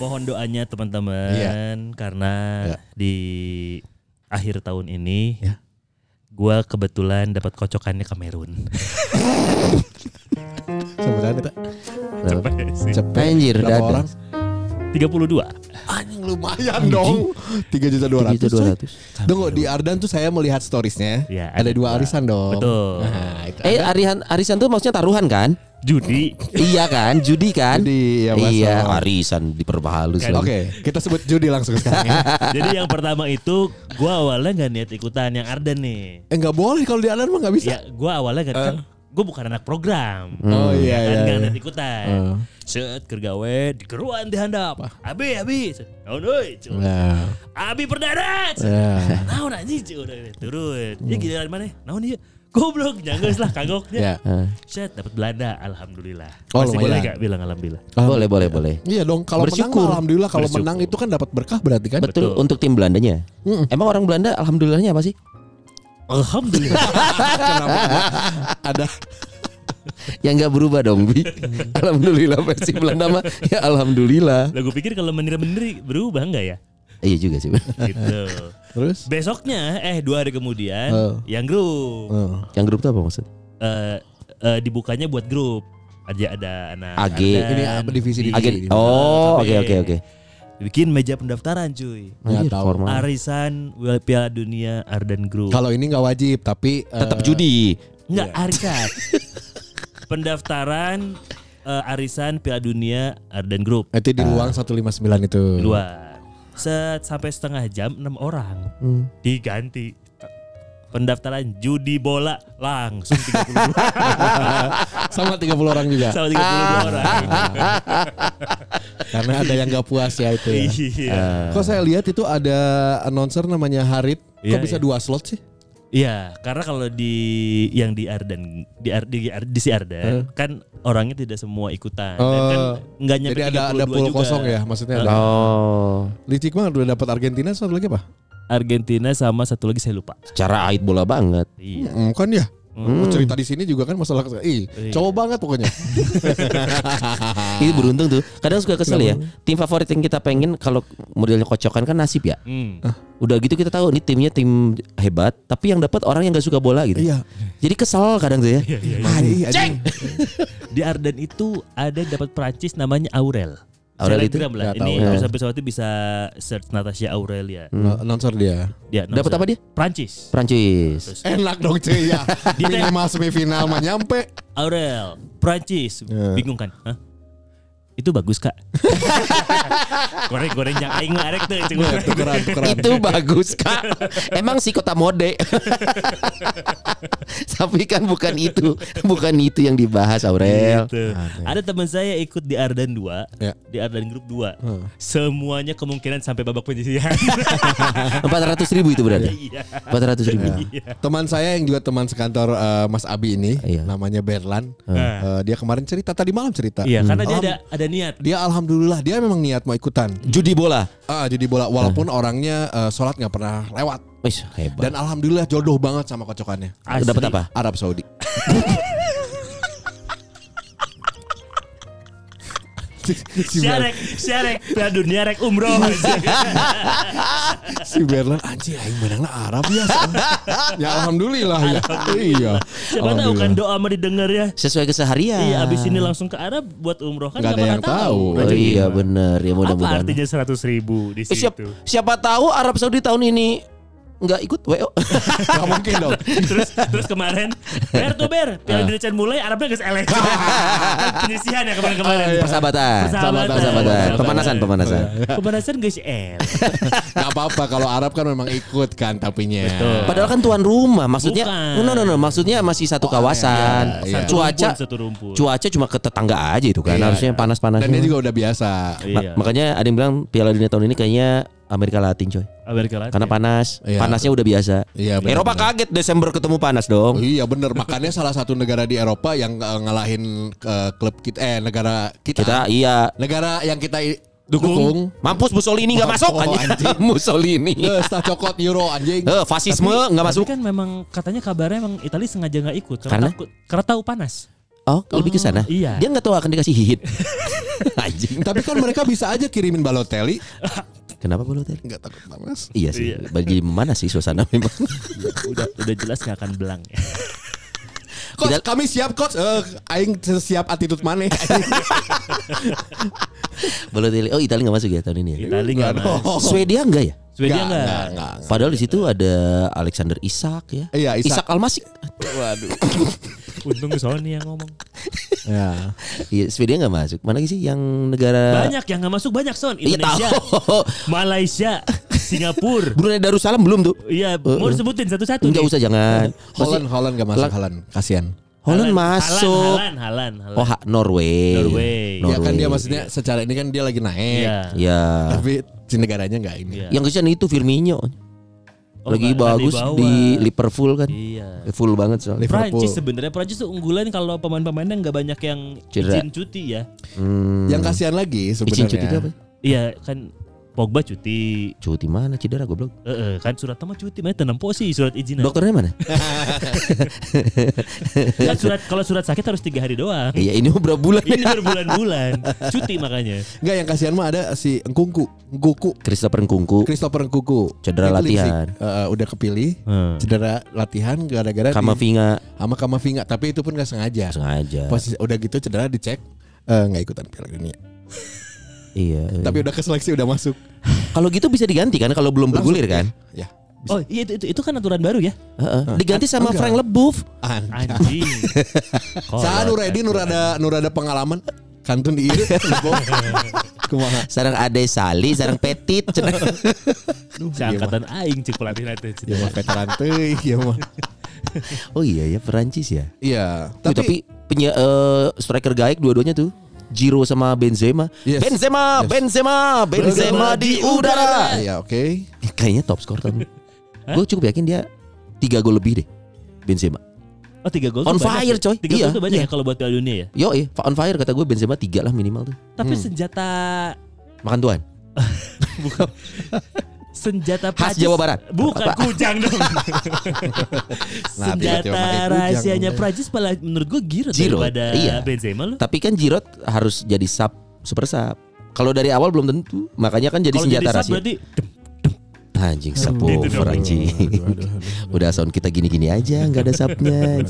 Mohon doanya teman-teman Iya. karena Iya. di akhir tahun ini Ya. gua kebetulan dapat kocokannya Kamerun. Sebenarnya tak. Cepet. Anjir, Berapa orang? 32. Anjing lumayan dong. Tiga juta dua ratus. Tiga juta dua ratus. Tunggu di Ardan tuh saya melihat storiesnya. Ya, ada, ada dua dua. arisan dong. Betul. Nah, itu Eh ada. arisan arisan tuh maksudnya taruhan kan? Judi. iya kan, judi kan? Judi, ya, Mas. iya, arisan diperhalus Kan, lagi. Oke, kita sebut judi langsung sekarang ya. Jadi yang pertama itu gua awalnya nggak niat ikutan yang Arden nih. eh nggak boleh kalau di Ardan mah nggak bisa. Ya, gua awalnya kan, kan gua bukan anak program. Oh iya Ya kan iya. nggak iya. niat ikutan. Oh. Set kergawe di keruan di handap. Abi abi. Naon euy? Cuk. Nah, Abi perdana. Cuk. ya. Naon anjing turun. Ya giliran mana? Naon ieu? Goblok nyanggeus lah kagoknya. Ya. Eh, Set dapat Belanda alhamdulillah. Oh, Masih boleh gak bilang alhamdulillah? boleh, boleh, boleh. Iya dong, kalau menang Bersyukur. alhamdulillah kalau Bersyukur. menang itu kan dapat berkah berarti kan. Betul, Betul. untuk tim Belandanya. Emang orang Belanda alhamdulillahnya apa sih? Alhamdulillah. Kenapa ada Yang nggak berubah dong, Bi. alhamdulillah versi Belanda mah ya alhamdulillah. Lah gue pikir kalau menir-menir berubah enggak ya? Iya juga sih. Gitu. Terus? Besoknya eh dua hari kemudian Oh. yang grup Oh. Yang grup tuh apa maksud? eh eh, dibukanya buat grup aja ada anak AG. Ardan, Ini apa divisi di- divisi? Agen. Oh, oke oke oke. Bikin meja pendaftaran cuy. Nggak Anjir, tahu. formal. Arisan Piala Dunia Ardan Group. Kalau ini nggak wajib tapi eh, Tetap judi. Enggak Iya. arisan. pendaftaran eh, arisan Piala Dunia Ardan Group itu di ruang 159 itu. luar. Set sampai setengah jam enam orang Hmm. diganti. Pendaftaran judi bola langsung 32 Sama 30 orang juga. sama 32 orang. Karena ada yang nggak puas ya itu ya. Iya. Kok saya lihat itu ada announcer namanya Harit. Kok Iya, bisa iya. dua slot sih? Iya, karena kalau di yang di Ardan di Ar- di, Ar- di si Ardan kan orangnya tidak semua ikutan dan kan Oh, nggak nyampe Jadi ada ada 32 pool juga. kosong ya maksudnya. ada. Oh, Licik banget udah dapat Argentina satu lagi apa? Argentina sama satu lagi saya lupa. cara ait bola banget. Iya. Hmm, kan ya. Hmm. Cerita di sini juga kan masalah ih, Iya. cowok banget pokoknya. Ini beruntung tuh. Kadang suka kesel ya. Tim favorit yang kita pengen kalau modelnya kocokan kan nasib ya. Hmm. Udah gitu kita tahu nih timnya tim hebat, tapi yang dapat orang yang gak suka bola gitu. Iya. Jadi kesel kadang tuh ya. Ah, iya, anjing. Di Ardan itu ada yang dapat Prancis namanya Aurel. Aurel itu? Lah. Ini tahu. bisa bisa bisa search Natasha Aurelia. No- Announcer dia. Dia Dapat apa dia? Prancis. Prancis. Enak dong cuy ya. Minimal semifinal mah nyampe. Aurel, Prancis. Ya. Bingung kan? Hah? Itu bagus kak. Goreng-goreng yang aing ngarek tuh. Iya, goreng. tukeran, tukeran. Itu bagus kak. Emang si kota mode. Tapi kan bukan itu, bukan itu yang dibahas Aurel. Gitu. Ada teman saya ikut di Ardan 2 Ya. Di Ardan Group 2 Hmm. Semuanya kemungkinan sampai babak penyisihan Empat ratus ribu itu berarti. Iya Empat ratus ribu. Teman saya yang juga teman sekantor eh, Mas Abi ini, Iya. namanya Berlan. Eh, dia kemarin cerita tadi malam cerita. Iya karena dia ada ada niat Dia alhamdulillah dia memang niat mau ikutan. Judi bola. Ah, jadi bola walaupun orangnya eh, sholat nggak pernah lewat. Wih hebat. Dan alhamdulillah jodoh banget sama kocokannya. Dapat apa? Arab Saudi. si, Syarek Syarek Piala dunia rek umroh si Berlan anjing aing menangnya Arab ya. ya alhamdulillah ya. Iya. Siapa tahu kan doa mah didengar ya Sesuai keseharian. Iya abis ini langsung ke Arab buat umroh kan Nggak ada yang tahu. Oh iya benar ya Apa mudah-mudahan. artinya 100 ribu di Eh, situ siap, siapa tahu Arab Saudi tahun ini nggak ikut WO. Gak mungkin dong. terus terus kemarin ber tuh ber piala dunia can mulai Arabnya geus eleh Kan penyisihan ya kemarin-kemarin Persahabatan. Persahabatan. Persahabatan. Pemanasan, pemanasan. pemanasan guys el Gak apa-apa kalau Arab kan memang ikut kan tapinya. Padahal kan tuan rumah, maksudnya Bukan. no no no, maksudnya masih satu kawasan. iya, iya. Satu Cuaca rumpun, satu rumpun. cuaca cuma ke tetangga aja itu kan, Iya. harusnya panas-panas. Dan dia juga udah biasa. iya makanya ada yang bilang Piala Dunia tahun ini kayaknya Amerika Latin coy. Amerika Latin Karena panas, Iya. panasnya udah biasa. Iya, Eropa benar. kaget Desember ketemu panas Oh, dong. iya bener makanya salah satu negara di Eropa yang eh, ngalahin eh, klub kita eh negara kita, Kita iya negara yang kita Dukung. dukung, mampus Mussolini nggak masuk Oh, anjing. anjing. Mussolini. Eh, cokot Euro anjing. Eh, fasisme nggak masuk. Tapi kan memang katanya kabarnya emang Italia sengaja nggak ikut karena, Karena? takut karena tahu panas. Oh, lebih ke sana. iya. Dia nggak tahu akan dikasih hit. anjing. Tapi kan mereka bisa aja kirimin Balotelli. Kenapa Balotelli? Nggak takut panas. Iya sih, Iya. jadi mana sih suasana memang. udah udah jelas nggak akan belang ya. Coach, Kita- kami siap coach. Eh, aing siap attitude mana? Balotelli. Oh, Italia nggak masuk ya tahun ini ya. Italia nggak Nggak dong. masuk. Swedia enggak ya? Swedia Nggak, nggak. nggak, nggak. Padahal di situ ada Alexander Isak ya. Iya, Isak. Isak Almasik. Waduh. Untung Sony yang ngomong. Ya. Iya, Swedia nggak masuk. Mana sih yang negara Banyak yang nggak masuk banyak son. Iya Indonesia, tahu. Malaysia, Singapura. Brunei Darussalam belum tuh. Iya, mau disebutin satu-satu. Enggak nih. usah jangan. Holland, Holland gak masuk Holland. Kasian. Holland masuk. Halan, Halan, Halan. Oh, ha- Norway. Norway. Ya kan dia maksudnya secara ini kan dia lagi naik. Iya. Ya. Tapi si negaranya nggak ini. Iya. Yang kesian itu Firmino. Oh, Lagi bagus dibawa. di Liverpool kan. Iya. Full banget soalnya. Liverpool. Prancis sebenarnya Prancis tuh unggulan kalau pemain-pemainnya nggak banyak yang Cedera. izin cuti ya. Hmm. Yang kasihan lagi Izin sebenarnya. cuti itu apa? Iya kan Pogba cuti. Cuti mana cedera goblok. Eh, eh, kan surat nama cuti, mana tenang posi surat izin. Dokternya mana? Kan surat kalau surat sakit harus tiga hari doang. Iya ini berapa bulan Ini berbulan-bulan cuti makanya. Enggak yang kasihan mah ada si Engkungku, Engkuku, Christopher Nkunku Christopher Engkuku. Cedera latihan. Eh, udah kepilih. Hmm. Cedera latihan gara-gara di- Kamavinga sama Kamavinga, tapi itu pun gak sengaja. sengaja. Posisi udah gitu cedera dicek eh, nggak ikutan Piala Dunia. Iya. iya. Tapi udah ke seleksi udah masuk. kalau gitu bisa diganti kan kalau belum bergulir kan? Ya. Oh iya itu, itu itu kan aturan baru ya. Heeh. Diganti sama Enggak. Frank Leboeuf. Anjay. Anjing. Saya nu ready nu rada nu rada pengalaman kantun di ieu. Kumaha? Sarang Ade Sali, sarang Petit. cenah. Seangkatan aing cek pelatih nanti. Ya mah veteran ya mah. oh iya ya Perancis ya. Iya, Tapi, tapi punya eh, striker gaek dua-duanya tuh. Giro sama Benzema. Yes. Benzema, Yes. Benzema, Benzema di udara. Iya, oke. Kayaknya top skor tahun. Gue cukup yakin dia tiga gol lebih deh. Benzema. Oh tiga gol On banyak fire, ya? coy. Tiga Iya, gol tuh banyak iya. ya kalau buat Piala Dunia ya. Yo, eh, on fire kata gue Benzema tiga lah minimal tuh. Tapi Hmm. senjata Makan tuan. bukan senjata Khas Jawa Barat. Bukan Apa? kujang dong. Nah, senjata rahasianya Prancis malah menurut gue Giroud, Giroud, daripada iya. Benzema loh. Tapi kan Giroud harus jadi sub super sub. Kalau dari awal belum tentu, makanya kan jadi Kalau senjata jadi rahasia. berarti Anjing Gitu subwoofer dong. anjing. Udah sound kita gini-gini aja, nggak ada subnya.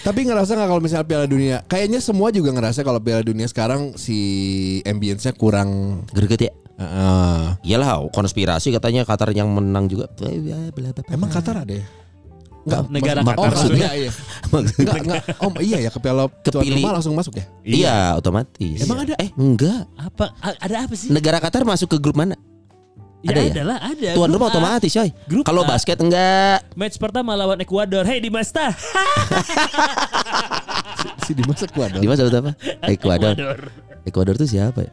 Tapi ngerasa nggak kalau misalnya Piala Dunia? Kayaknya semua juga ngerasa kalau Piala Dunia sekarang si ambience-nya kurang. Greget ya. Heeh. Iyalah, konspirasi katanya Qatar yang menang juga. Emang Qatar ada ya? Enggak, Negara Qatar. Oh, maksudnya iya. Maksudnya- Enggak, enggak. Oh, iya ya ke Piala tuan Kepilih. rumah langsung masuk ya? Iya, otomatis. Emang ada? Eh, enggak. apa a- ada apa sih? Negara Qatar masuk ke grup mana? ya ada ya? ada lah, ada. Tuan rumah otomatis, coy. Kalau basket enggak. Match pertama lawan Ekuador. Hey Dimasta. Si Dimas Ekuador. Di mana sebut apa? Ekuador. Ekuador tuh siapa ya?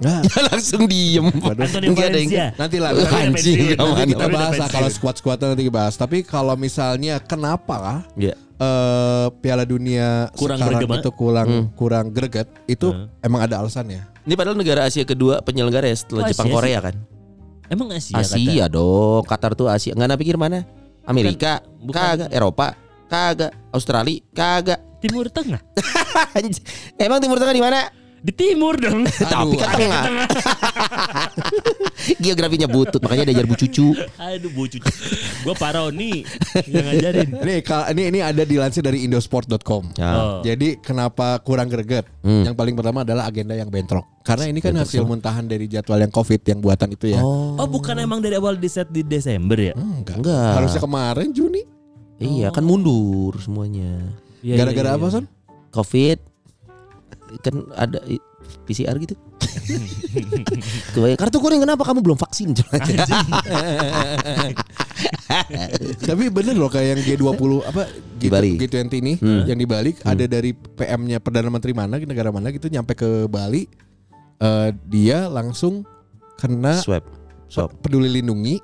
Enggak. Langsung diem. Enggak ada yang-. Nanti lah. Nanti, Anjing, nanti kita bahas lah kalau squad-squadnya nanti kita bahas. Tapi kalau misalnya kenapa lah Iya. eh, Piala Dunia Kurang sekarang bergema. itu kurang Hmm. kurang greget itu Hmm. emang ada alasannya. Ini padahal negara Asia kedua penyelenggara ya setelah Oh, Jepang Asia Korea kan. Emang Asia? Asia dong, Qatar tuh Asia. Enggak pikir mana? Amerika, bukan. kagak, Eropa, kagak, Australia, kagak. kata? Timur Tengah. Emang Timur Tengah di mana? Di timur dong. Tapi kan tengah. Geografinya butut, makanya diajar Bu Cucu. Aduh bu cucu. Gue paroni yang ngajarin. Ini ka- ini ini ada dilansir dari indosport.com. Ya. Oh. Jadi kenapa kurang greget? Yang paling pertama adalah agenda yang bentrok. Karena ini kan hasil muntahan dari jadwal yang Covid yang buatan itu ya. Oh, Oh bukan emang dari awal di set di Desember ya? Enggak. Enggak. Harusnya kemarin Juni. iya kan mundur semuanya. Iya, Gara-gara iya, apa, iya. Son? Covid kan ada PCR gitu. Kebanyakan kartu kuning kenapa kamu belum vaksin? Tapi bener loh kayak yang G20 apa Di Bali. Hmm. G20 ini yang di Bali ada dari PM-nya Perdana Menteri mana negara mana gitu nyampe ke Bali eh, dia langsung kena Swab. Swab. peduli lindungi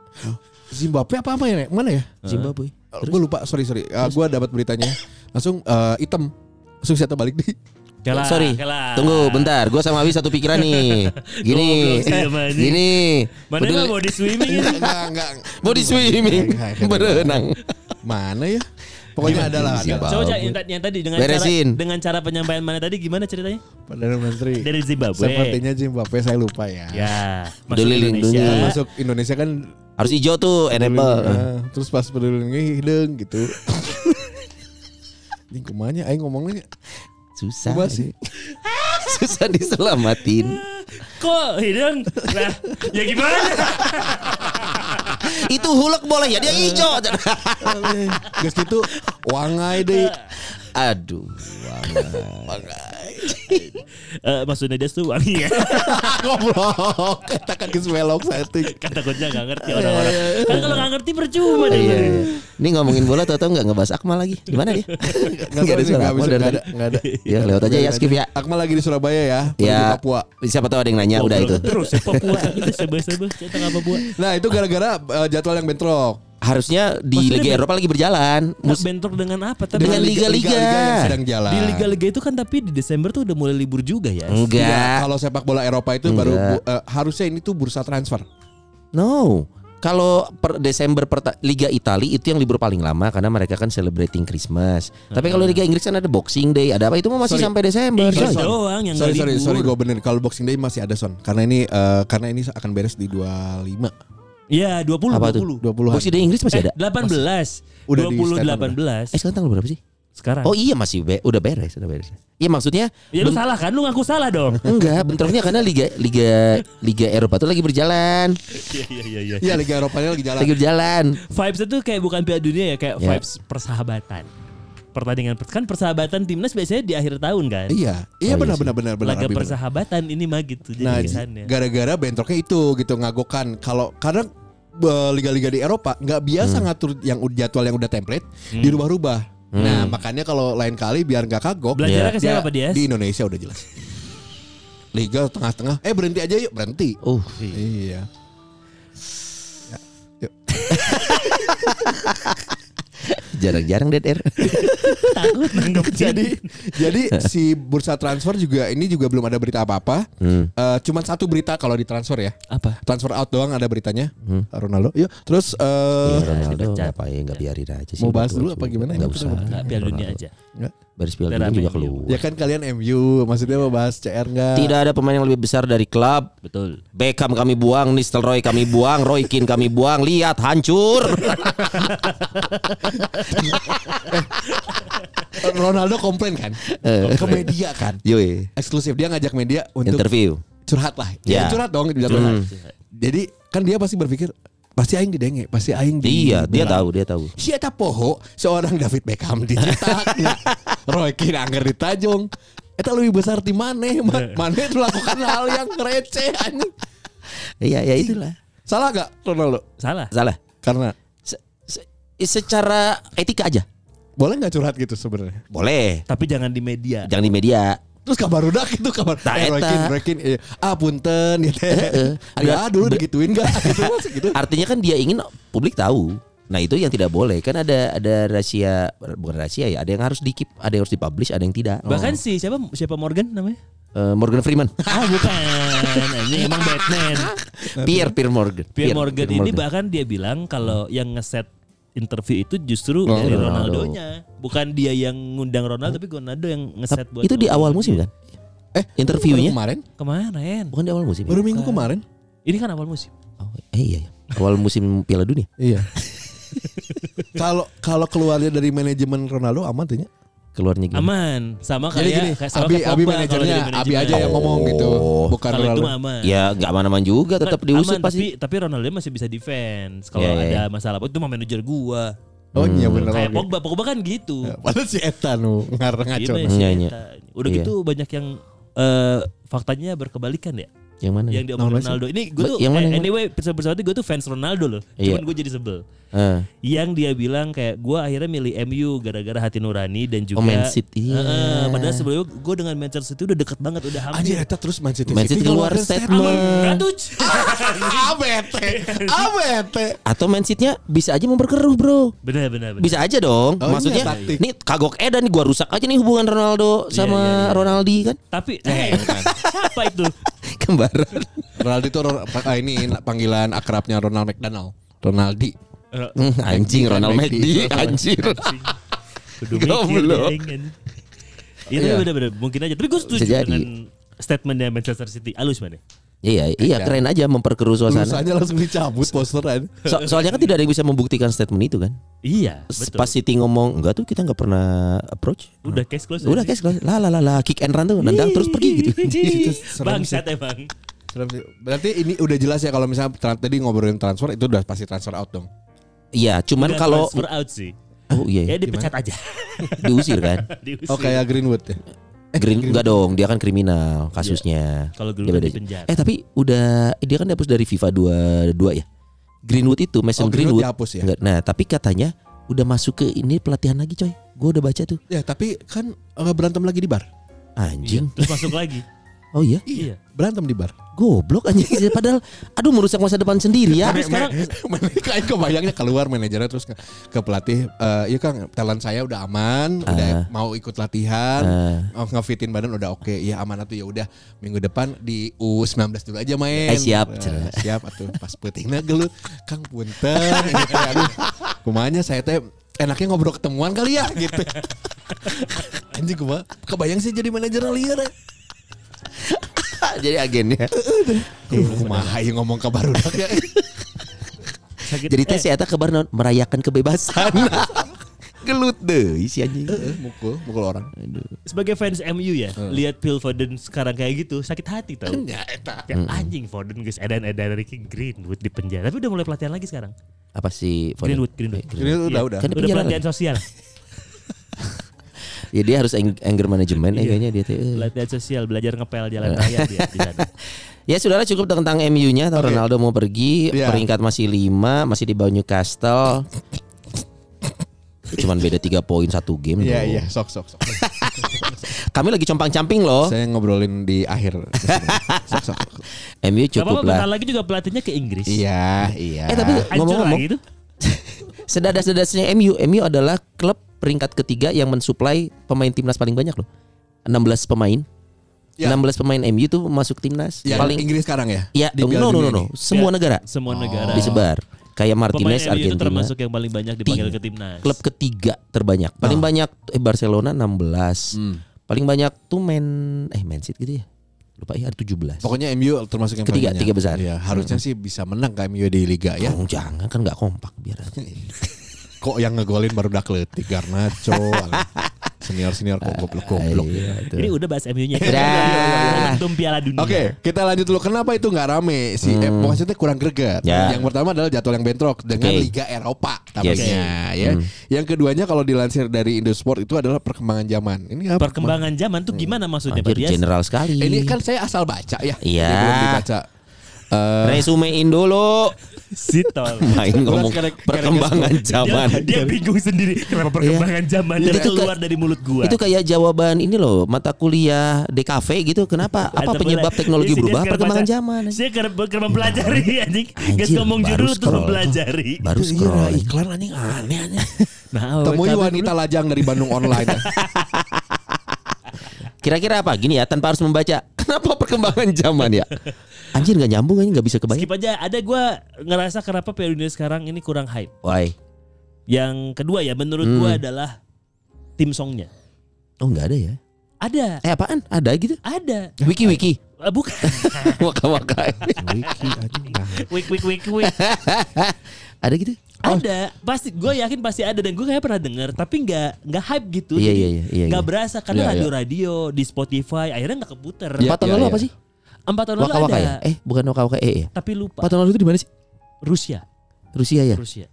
Zimbabwe apa apa ya Nek? mana ya Zimbabwe. gue lupa sorry sorry gue dapat beritanya langsung eh, hitam langsung saya balik di Kalah, Sorry, kalah. tunggu bentar. Gue sama Abi satu pikiran nih. Gini, gini. Mana mau di swimming ini? enggak enggak Body swimming, Enggak, enggak. berenang. mana ya pokoknya ada lah ada. Zimbabwe. Coba yang, tadi- yang tadi dengan Beresin. cara dengan cara penyampaian mana tadi gimana ceritanya? Perdana Menteri Dari Zimbabwe. sepertinya Zimbabwe saya lupa ya Ya, masuk Indonesia. lindungi. masuk Indonesia kan Harus hijau tuh, enable. Nah, terus pas peduli lindungi hidung gitu. Ini kumanya aing ngomongnya Susah. Coba sih. Susah diselamatin. Kok hidung? Nah, ya gimana? Itu hulek boleh ya, dia hijau. Guys gitu wangai deh. Aduh. Eh, maksudnya dia tuh wangi ya. Goblok. Katakan ke welok setting. kan takutnya gak ngerti orang-orang. Kan kalau gak ngerti percuma deh. Iya. Ini ngomongin bola tau-tau nggak ngebahas Akmal lagi. Di mana dia? Enggak ada suara enggak Akmal dari enggak tadi. ada enggak ada. Ya lewat aja ya skip ya. Akmal lagi di Surabaya ya, Ya. Papua. Siapa tahu ada yang nanya udah itu. Terus ya Papua itu sebel-sebel cerita apa buat. Nah, itu gara-gara eh, jadwal yang bentrok. Harusnya di Maksudnya Liga ben- Eropa lagi berjalan. Nggak Mus- bentrok dengan apa? Tapi Dengan liga-liga. yang sedang jalan. di liga-liga itu kan tapi di Desember tuh udah mulai libur juga ya. Iya, Enggak. kalau sepak bola Eropa itu baru Enggak. bu- eh, harusnya ini tuh bursa transfer. No. Kalau per Desember perta- Liga Italia itu yang libur paling lama karena mereka kan celebrating Christmas. Tapi kalau Liga Inggris kan ada Boxing Day, ada apa itu mah masih Sorry. sampai Desember. Inggris coy. doang yang sorry sorry libur. sorry gue bener kalau Boxing Day masih ada son karena ini eh, karena ini akan beres di 25 Iya 20 Apa tuh? 20. 20 Boxing Day Inggris masih Eh, ada. 18. Udah di 20 statement 18. Eh sekarang tanggal berapa sih? Sekarang. Oh iya masih be- udah beres, udah beres. Iya maksudnya ya lu salah kan? Lu ngaku salah dong. enggak, bentroknya karena liga liga liga Eropa tuh lagi berjalan. Iya iya iya iya. Iya Liga Eropa lagi jalan Lagi berjalan. Vibes itu kayak bukan Piala Dunia ya, kayak Ya. vibes persahabatan. Pertandingan kan persahabatan timnas biasanya di akhir tahun kan. Iya, iya Oh, benar iya benar benar benar. Laga Abi, benar. persahabatan ini mah gitu jadi Nah, kesannya. gara-gara bentroknya itu gitu ngagokan. Kalau kadang eh, liga-liga di Eropa nggak biasa ngatur yang jadwal yang udah template dirubah-rubah. Nah, makanya kalau lain kali biar nggak kagok. Belajarnya ke siapa ya, Pak Dias? Di Indonesia udah jelas. Liga tengah-tengah, eh berhenti aja yuk berhenti. Oh, Iya. Ya, yuk. jarang-jarang dead air. Takut nanggep jadi jadi si bursa transfer juga ini juga belum ada berita apa-apa. Hmm. Eh, cuman satu berita kalau di transfer ya. apa? Transfer out doang ada beritanya. Ronaldo. Yuk, terus eh Iya, Ronaldo dipecat. apa ya nggak biarin aja sih. Mau bahas dulu apa gimana? Nggak Kita usah. Enggak Piala Dunia aja. Baris Piala Dunia juga keluar. Ya kan kalian MU, maksudnya mau bahas CR enggak? Tidak ada pemain yang lebih besar dari klub. Betul. Beckham kami buang, Nistelrooy kami buang, Roy Keane kami buang. Lihat hancur. Ronaldo komplain kan ke media kan. Yoi. Eksklusif dia ngajak media untuk Interview. curhat lah. Ya, Ya. curhat dong dia curhat. Jadi kan dia pasti berpikir pasti aing didenge, pasti aing di Iya, dia tahu, dia tahu. Si eta poho seorang David Beckham dicetak ya. Roy Keane anggar ditajung. Eta lebih besar di mana? Mana melakukan hal yang receh anjing. Iya, ya itulah. Salah gak Ronaldo? Salah. Salah. Karena Se- se- secara etika aja. boleh nggak curhat gitu sebenarnya? Boleh. Tapi jangan di media. Jangan di media. Terus kabar udah itu kabar Nah, eh. Keane, Roy Keane, eh, ah punten gitu. Ya dulu digituin gak? Gitu gitu. Artinya kan dia ingin publik tahu. Nah itu yang tidak boleh kan ada ada rahasia bukan rahasia ya ada yang harus dikip ada yang harus dipublish ada yang tidak. Bahkan si siapa siapa Morgan namanya? Eh, Morgan Freeman, Ah bukan. Anjing emang Batman. Pierre Pierre Morgan, Pierre Morgan Pierre ini bahkan dia bilang kalau yang ngeset interview itu justru Oh, dari Ronaldo. Ronaldonya. Bukan dia yang ngundang Ronaldo tapi Ronaldo yang ngeset buat itu di awal musim kan? Eh, Interviewnya? kemarin? Kemarin. Bukan di awal musim. ya? Baru minggu kemarin? Ini kan awal musim. Oh, eh iya, iya. Awal musim Piala Dunia. Iya. Kalau kalau keluarnya dari manajemen Ronaldo aman tuh? Keluarnya gimana? Aman. Sama Jadi kayak gini, kayak sama Abi kayak Abi manajernya, Abi aja yang ngomong gitu, Oh. bukan Kalau itu aman. Ya nggak aman-aman juga, tetap Kan diusut aman, pasti. Tapi, tapi Ronaldo masih bisa defense. Kalau Iya, iya, ada iya. masalah itu mah manajer gua. Oh iya benar. Kayak. Pogba, Pogba kan gitu. Padahal si Eta nu ngarang ngaco. Gitu ya, Iya, si iya. Eta. Udah Iya. gitu banyak yang eh, faktanya berkebalikan ya. Yang mana? Yang diomongin Ronaldo. Ini gue tuh yang mana, eh, yang anyway pesawat gue tuh fans Ronaldo loh. Iya. Cuman gue jadi sebel. Eh, Yang dia bilang kayak gue akhirnya milih MU gara-gara hati nurani dan juga Oh, Man City, iya. Heeh, padahal sebelumnya gue dengan Manchester City udah deket banget udah hampir. Anjir Eta terus Man City. Man City keluar statement. Ratuj. Abete. Abete. Atau Man City-nya bisa aja memperkeruh, Bro. benar benar benar. Bisa aja dong. Oh, Maksudnya iya, nih kagok edan nih gua rusak aja nih hubungan Ronaldo Iya, sama iya, iya. Ronaldi kan. Tapi eh, siapa itu? Kembaran. Ronaldo itu ah, ini panggilan akrabnya Ronald McDonald. Ronaldi. Hmm, anjing Ronald McD anjir. Kudu Goblok. tapi bener-bener mungkin aja. Tapi gue setuju dengan statementnya Manchester City. Alus mana? Iya, iya keren aja memperkeruh suasana. Tulisannya langsung dicabut posteran. So- soalnya kan tidak ada yang bisa membuktikan statement itu kan. Iya, betul. Pas Siti ngomong enggak tuh kita nggak pernah approach. Udah case close. Udah aja guys, lah lah lah lah kick and run tuh nendang terus pergi gitu. Bangsat emang. Berarti ini udah jelas ya kalau misalnya tadi ngobrolin transfer itu udah pasti transfer out dong. Iya, cuman Udah kalau transfer out sih. oh iya, Ya iya, dipecat aja. diusir kan. Diusir. Oh kayak Greenwood ya. Green enggak dong, dia kan kriminal kasusnya. Kalau Greenwood di penjara. Eh tapi udah dia kan dihapus dari FIFA 22 ya. Greenwood itu Mason Oh, Greenwood Greenwood. dihapus ya? Enggak, Nah, tapi katanya udah masuk ke ini pelatihan lagi coy. Gue udah baca tuh. Ya tapi kan eh, berantem lagi di bar. Anjing. Terus masuk lagi. Oh iya. Iya. Berantem di bar. Goblok anjing padahal aduh merusak masa depan sendiri ya. Tapi sekarang Kayak kebayangnya keluar manajernya terus ke, ke pelatih. eh Iya kang, talent saya udah aman, udah mau ikut latihan, oh, ngefitin badan udah oke. Iya aman atuh ya udah minggu depan di U19 dulu aja main. Eh, siap. Eh, siap atuh pas peutingna gelut. Kang punten teh aduh. Kumanya saya teh enaknya ngobrol ketemuan kali ya gitu. Anjing gua kebayang sih jadi manajer liar. ya. Jadi agennya. Kumaha ieu ngomong ke barudak ya. sakit. Jadi teh eh, si eta kabar naon? merayakan kebebasan. Gelut deh si anjing. Eh, mukul, mukul orang. sebagai fans MU ya, lihat Phil Foden sekarang kayak gitu sakit hati tau. Ya eta. Kayak anjing Foden guys, edan edan Ricky Greenwood di penjara. Tapi udah mulai pelatihan lagi sekarang. Apa sih Foden? Greenwood, Greenwood. Ini udah udah. Kan di Udah pelatihan sosial. Ya dia harus ang- anger management eh, Iya. kayaknya dia tuh. pelatihan sosial, belajar ngepel jalan raya dia di sana. Ya sudahlah cukup tentang MU-nya. Oke. Ronaldo mau pergi, Iya. peringkat masih 5, masih di bawah Newcastle. Cuman beda 3 poin satu game. Iya loh. iya, sok sok sok. Kami lagi compang-camping loh. Saya ngobrolin di akhir. sok sok. MU cukup bentar lah. lagi juga pelatihnya ke Inggris. Iya iya. Eh tapi ngomong-ngomong, sedadas-sedasnya MU, MU adalah klub peringkat ketiga yang mensuplai pemain timnas paling banyak loh. 16 pemain. Ya. 16 pemain MU tuh masuk timnas. yang paling Inggris sekarang ya? Ya, Di no no no, no. Semua Ya, negara Semua Oh. negara. disebar. Kayak Pemain Martinez itu Argentina. termasuk yang paling banyak dipanggil Tiga. ke timnas. klub ketiga terbanyak. Paling banyak eh, Barcelona 16. Hmm. Paling banyak tuh Man eh Man City gitu ya. Lupa ya ada 17. Pokoknya MU termasuk yang Ketiga, paling banyak. tiga besar. Iya, harusnya sih bisa menang kan MU di liga ya. Oh, jangan kan nggak kompak biar Kok yang ngegolin baru dak leutik Garnacho. senior senior kok goblok goblok. Iya. Ini udah bahas MU-nya. Udah. Momentum Piala Dunia. Oke, kita lanjut dulu. Kenapa itu nggak rame? Si eh, maksudnya kurang greget. Ya. Yang pertama adalah jadwal yang bentrok dengan Oke. Liga Eropa namanya Yes. ya. Yang keduanya kalau dilansir dari Indosport itu adalah perkembangan zaman. Ini apa? Perkembangan zaman tuh gimana maksudnya Pak Anjir Dias? general sekali. Ini kan saya asal baca ya. Iya. Ini belum dibaca. Eh, resumein dulu. Sitol. Main ngomong Karena- perkembangan zaman. Dia, dia bingung sendiri kenapa perkembangan zaman Iya. dari Itu keluar dari mulut gua. Itu kayak jawaban ini loh mata kuliah DKV gitu. Kenapa? Apa Atau penyebab boleh- teknologi Isi dia berubah? Perkembangan baca- zaman. Saya kerap mempelajari anjing. Anjir, ngomong judul terus scroll. mempelajari. Baru Iya, scroll. iklan anjing aneh aneh. Nah, Temui kami wanita lajang dari Bandung online. Kira-kira apa? Gini ya, tanpa harus membaca. Kenapa perkembangan zaman ya? Anjir nggak nyambung aja nggak bisa kebayang. Skip aja. Ada gua ngerasa kenapa Piala Dunia sekarang ini kurang hype. Why? Yang kedua ya menurut Hmm. gua adalah tim songnya. Oh nggak ada ya? Ada. Eh apaan? Ada gitu? Ada. Wiki wiki. Ah, bukan. Waka waka. Wiki anjing. Nah. wik wik wik wik. Ada gitu? Ada, pasti gue yakin pasti ada dan gue kayak pernah denger tapi nggak nggak hype gitu. Iya, Jadi iya, iya, iya, nggak iya. berasa karena Iya, iya. radio-radio di Spotify akhirnya nggak keputer. Iya, Empat tahun iya, lalu iya. apa sih? Empat tahun lalu Waka waka ada. ya? Eh bukan waka waka eh ya. Tapi lupa. Empat tahun lalu itu di mana sih? Rusia. Rusia ya. Rusia.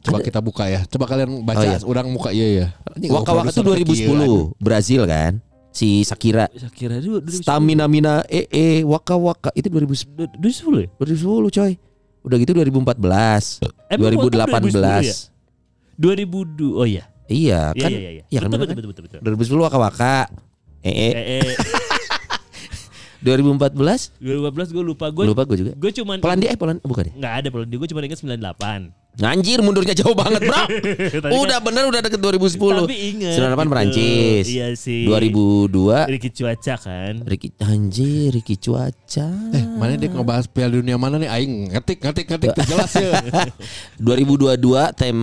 Coba kita buka ya. Coba kalian baca Oh, iya. orang muka iya ya. Anjing, Waka waka itu produser kecil, 2010 Brazil kan. Si Shakira. Saya kira itu Stamina mina eh eh waka waka itu 2010 2010 ya? 2010 coy. Udah gitu 2014. Emang World Cup 2018. 2010 ya? 2002 oh iya. Iya Iya kan. iya iya. Iya kan betul, bener betul, betul, betul, 2010 betul. waka waka. Eh eh Eh, eh, 2014 2015 gue lupa gue. lupa gue juga. Gue cuman Polandia eh Polandia bukan ya? Nggak ada Polandia, gue cuma ingat 98. Anjir mundurnya jauh banget bro kan- Udah bener udah deket 2010 Tapi inget 98 gitu. Perancis Iya sih 2002 Ricky Cuaca kan Ricky Anjir Ricky Cuaca Eh, mana dia ngebahas Piala Dunia mana nih? Aing ngetik ngetik ngetik jelas ya. 2022 tem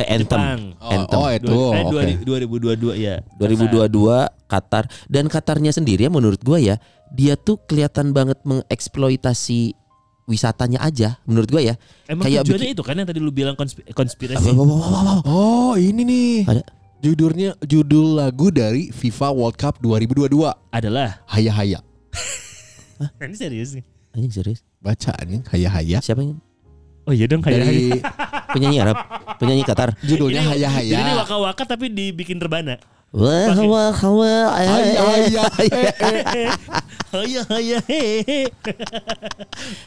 eh, Anthem Jepang. Oh, Anthem oh, itu. Dua- eh, oke. 2022 ya 2022 Qatar dan Qatarnya sendiri ya menurut gua ya dia tuh kelihatan banget mengeksploitasi wisatanya aja menurut gua ya Emang Kayak tujuannya bikin- itu kan yang tadi lu bilang Apa, konspirasi apa, apa, apa, apa. Oh, ini nih. Ada. Judulnya judul lagu dari FIFA World Cup 2022. adalah Haya Haya. Ini serius nih anjing serius Baca anjing Haya Haya. siapa yang Oh iya dong kayak Dari penyanyi Arab penyanyi Qatar judulnya Ini- Haya Haya. Jadi ini waka-waka tapi dibikin rebana wah wah wah Haya Haya. Eh, eh. Haya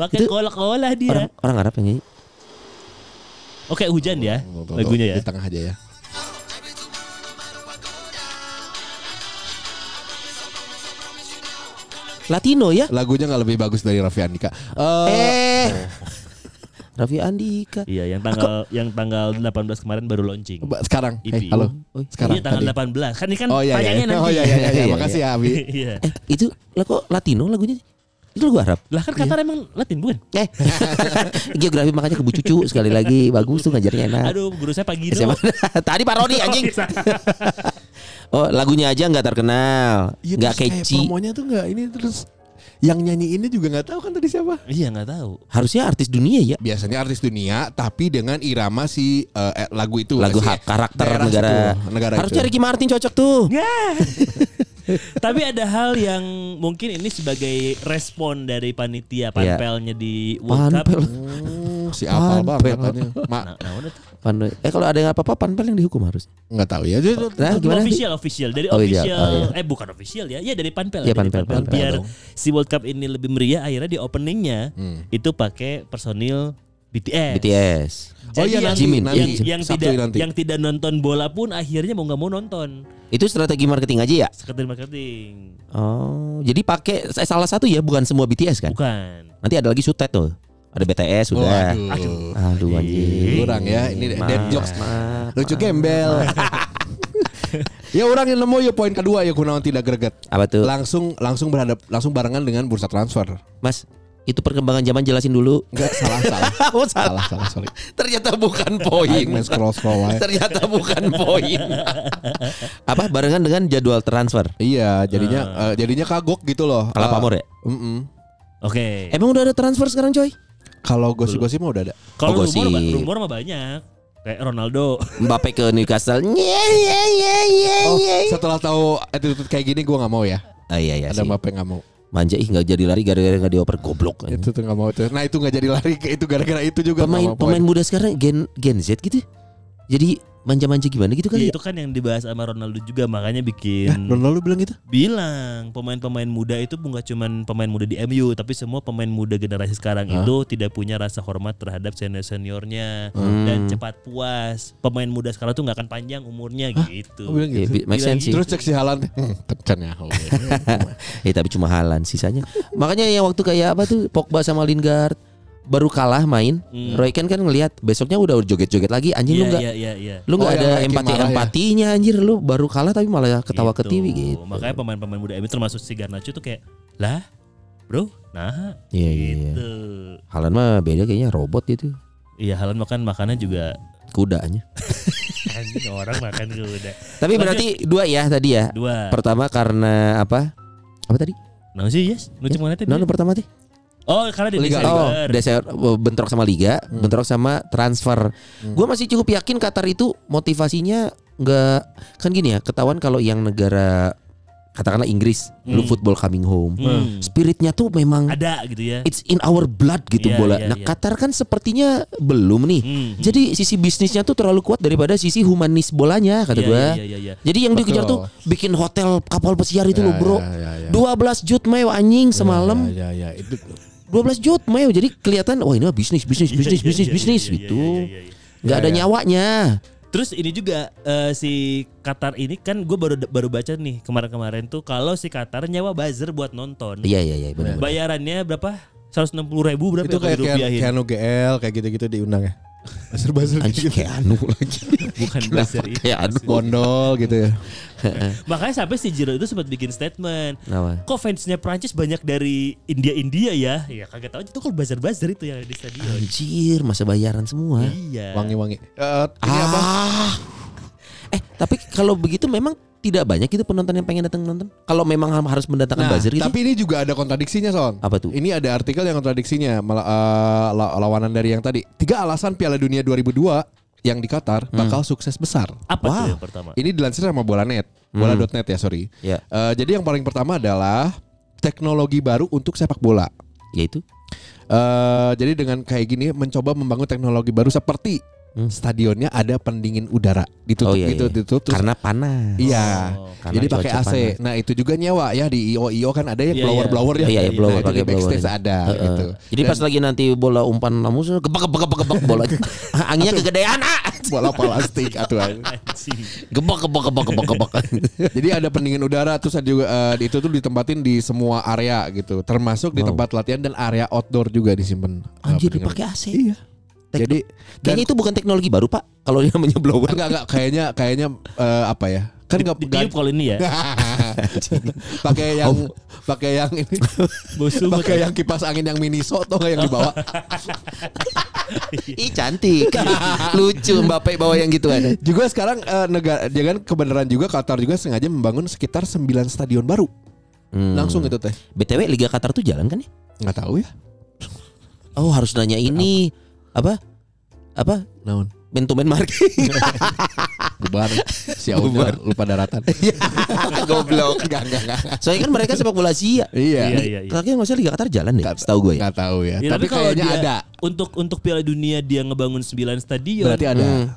Pakai Itu kola-kola orang dia orang Arab yang nyanyi Oke hujan ya. Lagunya ya Di tengah aja ya. Latino ya Lagunya nggak lebih bagus dari Raffi Andika. Eh, eh Raffi Andika Iya yang tanggal yang tanggal 18 kemarin baru launching sekarang. EP. Eh, halo. Oh, Sekarang. Iya tanggal tadi. 18 Kan ini kan Oh iya iya. tayangnya nanti Oh iya iya iya. Iya, Makasih ya Abi. Iya eh itu lah kok Latino lagunya itu lagu Arab Lah kan Qatar emang Latin bukan? eh geografi makanya ke Bu Cucu sekali lagi bagus tuh ngajarnya enak Aduh guru saya pagi SMA. tadi parodi anjing oh lagunya aja nggak terkenal Iya, nggak terus kayak catchy Promonya tuh nggak ini terus yang nyanyi ini juga nggak tahu kan tadi siapa. Iya nggak tahu harusnya artis dunia ya Biasanya artis dunia tapi dengan irama si eh, lagu itu. lagu si hak karakter daerah negara situ, negara harusnya itu. Ricky Martin cocok tuh Tapi ada hal yang mungkin ini sebagai respon dari panitia Iya. panpelnya di World Cup. Panpel si apal banget Panpel. katanya. Ma, Nah, nah. Panpel. eh kalau ada yang apa-apa panpel yang dihukum harus nggak tahu ya. Jadi, nah Itu gimana official official dari Oh, iya. official Oh, eh bukan official ya ya dari panpel Iya, dari Panpel, Panpel biar si World Cup ini lebih meriah akhirnya di openingnya Hmm. itu pakai personil BTS. BTS Oh iya Jadi nanti, Jimin, nanti, yang, yang tidak nanti. yang tidak nonton bola pun akhirnya mau nggak mau nonton itu strategi marketing aja ya sekedar marketing oh jadi pakai eh, salah satu ya bukan semua BTS kan bukan nanti ada lagi sutet tuh ada BTS Oh, sudah aduh. aduh anjing Kurang ya, ini Maaf, dead jokes. maaf, Lucu maaf. gembel. ya orang yang nemu ya poin kedua ya kunaon tidak greget. apa tuh Langsung langsung berhadap langsung barengan dengan bursa transfer. Mas itu perkembangan zaman jelasin dulu Enggak salah salah. Oh, salah salah sorry. ternyata bukan poin scroll scroll ternyata bukan poin apa barengan dengan jadwal transfer Iya, jadinya eh, jadinya kagok gitu loh. kalau Eh, pamor ya mm-mm. oke emang udah ada transfer sekarang coy Kalau gosip-gosip mah udah ada. kalau Oh, rumor gosip. rumor mah banyak kayak Ronaldo Mbappe ke Newcastle nye nye nye nye Oh, setelah tahu attitude kayak gini gua nggak mau ya. ah, iya iya Ada sih Mbappe nggak mau. manja ih nggak jadi lari gara-gara nggak dioper goblok Itu tuh nggak mau tuh. Nah itu nggak jadi lari itu gara-gara itu juga pemain mau pemain muda sekarang gen gen Z gitu jadi manja-manja gimana gitu Ya, kali ya itu kan yang dibahas sama Ronaldo juga makanya Ya, bikin Ronaldo bilang gitu. bilang pemain-pemain muda itu bukan cuman pemain muda di MU tapi semua pemain muda generasi sekarang Hah? itu tidak punya rasa hormat terhadap senior seniornya Hmm. dan cepat puas pemain muda sekarang tuh nggak akan panjang umurnya Oh, gitu bilang Ya, gitu. make Bilang sense sih Terus cek si Halan, hmm, tecan ya. Oh, Eh tapi cuma halan sisanya. Makanya yang waktu kayak apa tuh Pogba sama Lingard baru kalah main, Hmm. Roy Keane kan ngelihat besoknya udah joget-joget lagi anjing lu Iya nggak iya iya iya lu nggak Oh, ada lagi empati marah ya? empatinya anjir lu baru kalah tapi malah ketawa Gitu. ketiwi gitu. makanya pemain-pemain muda MU termasuk si Garnacho tuh kayak lah bro nah Iya iya. iya. gitu Halan mah beda kayaknya robot gitu. iya Halan makan makannya juga Kudanya. Anjing orang makan kuda. Tapi berarti dua ya tadi ya. Dua. Pertama karena apa? Apa tadi? Nah sih yes. Nu cuma tadi. Nah, nu pertama tadi. Oh karena di Liga. Oh, Desember. Desember bentrok sama liga, bentrok sama transfer. Gua masih cukup yakin Qatar itu motivasinya nggak kan gini ya, ketahuan kalau yang negara katakanlah Inggris, lu Hmm. football coming home. Hmm. Spiritnya tuh memang Ada gitu ya. it's in our blood gitu Iya, bola. iya, nah, iya. Qatar kan sepertinya belum nih. Hmm. Jadi sisi bisnisnya tuh terlalu kuat daripada sisi humanis bolanya kata Iya, gua. iya, iya, iya. Jadi yang Betul. dikejar tuh bikin hotel kapal pesiar itu Ya, loh, Bro. ya, ya, ya. 12 jut meo anjing semalam. Ya, ya, ya. Itu 12 jut meo. Jadi kelihatan wah ini mah bisnis bisnis bisnis Iya, bisnis iya, bisnis iya, iya, gitu. nggak Ya, ada ya. nyawanya. Terus ini juga eh, si Qatar ini kan gue baru baru baca nih kemarin-kemarin tuh kalau si Qatar nyawa buzzer buat nonton. Iya iya iya benar. Bayarannya berapa? 160 ribu berapa itu ya kayak? Keanu GL kayak gitu-gitu diundang ya. Buzzer-buzzer Anjing gitu. kayak anu lagi. Bukan buzzer itu. Kayak anu. Bondol gitu ya. Makanya sampai si Jiro itu sempat bikin statement. Apa? Kok fansnya Prancis banyak dari India-India ya? Ya kagak tahu itu kalau buzzer-buzzer itu yang ada di stadion. Anjir masa bayaran semua. Iya. Wangi-wangi. Apa? Ah. Eh tapi kalau begitu memang tidak banyak itu penonton yang pengen datang nonton. Kalau memang harus mendatangkan Nah, buzzer gitu. tapi ini juga ada kontradiksinya, Son. Apa tuh? Ini ada artikel yang kontradiksinya, mala- eh, la- lawanan dari yang tadi. Tiga alasan Piala Dunia 2002 yang di Qatar Hmm. bakal sukses besar. Apa Wah. tuh yang pertama? Ini dilansir sama Bola.net, bola.net ya, sorry. Ya, Eh, jadi yang paling pertama adalah teknologi baru untuk sepak bola. yaitu Eh, jadi dengan kayak gini mencoba membangun teknologi baru seperti Hmm. stadionnya ada pendingin udara ditutup Oh, iya, gitu iya. ditutup terus karena panas. iya Oh, karena jadi pakai AC panas. nah itu juga nyewa ya di IO IO kan ada yang Iya, blower iya. blower ya Iya, iya, blower, nah, pakai di backstage blower. ada Heeh. gitu Jadi pas lagi nanti bola umpan namus gebak gebak gebak gebak bola anginnya kegedean ah. bola plastik atau Anjing. Gebak gebak gebak gebak gebak. jadi ada pendingin udara terus ada juga eh, itu tuh ditempatin di semua area gitu termasuk di Wow. tempat latihan dan area outdoor juga disimpan eh, Anjir pendingin dipakai AC. Iya. Tekno- jadi dan Kayaknya itu bukan teknologi baru pak. Kalau dia namanya blower. enggak enggak kayaknya kayaknya eh, apa ya kan enggak Ditiup kalau ini ya. pakai yang pakai yang ini pakai yang kipas angin yang miniso atau nggak yang dibawa Ih cantik. Lucu Mbappe bawa yang gitu ada. juga sekarang eh, negara dia kan kebenaran juga Qatar juga sengaja membangun sekitar 9 stadion baru Hmm. langsung itu teh BTW Liga Qatar tuh jalan kan ya? nggak tahu ya Oh harus nanya ini apa? Apa? naon Man to marking. bubar si Aunya lupa daratan Goblok. enggak enggak enggak Soalnya kan mereka sepak bola Asia. iya Iya, iya, iya. Terakhir nggak usah Liga Qatar jalan deh. Nggak- Setahu gue ya. nggak tahu ya, Ya, tapi, kalau kayaknya dia- ada Untuk untuk Piala Dunia dia ngebangun 9 stadion. berarti ada Hmm.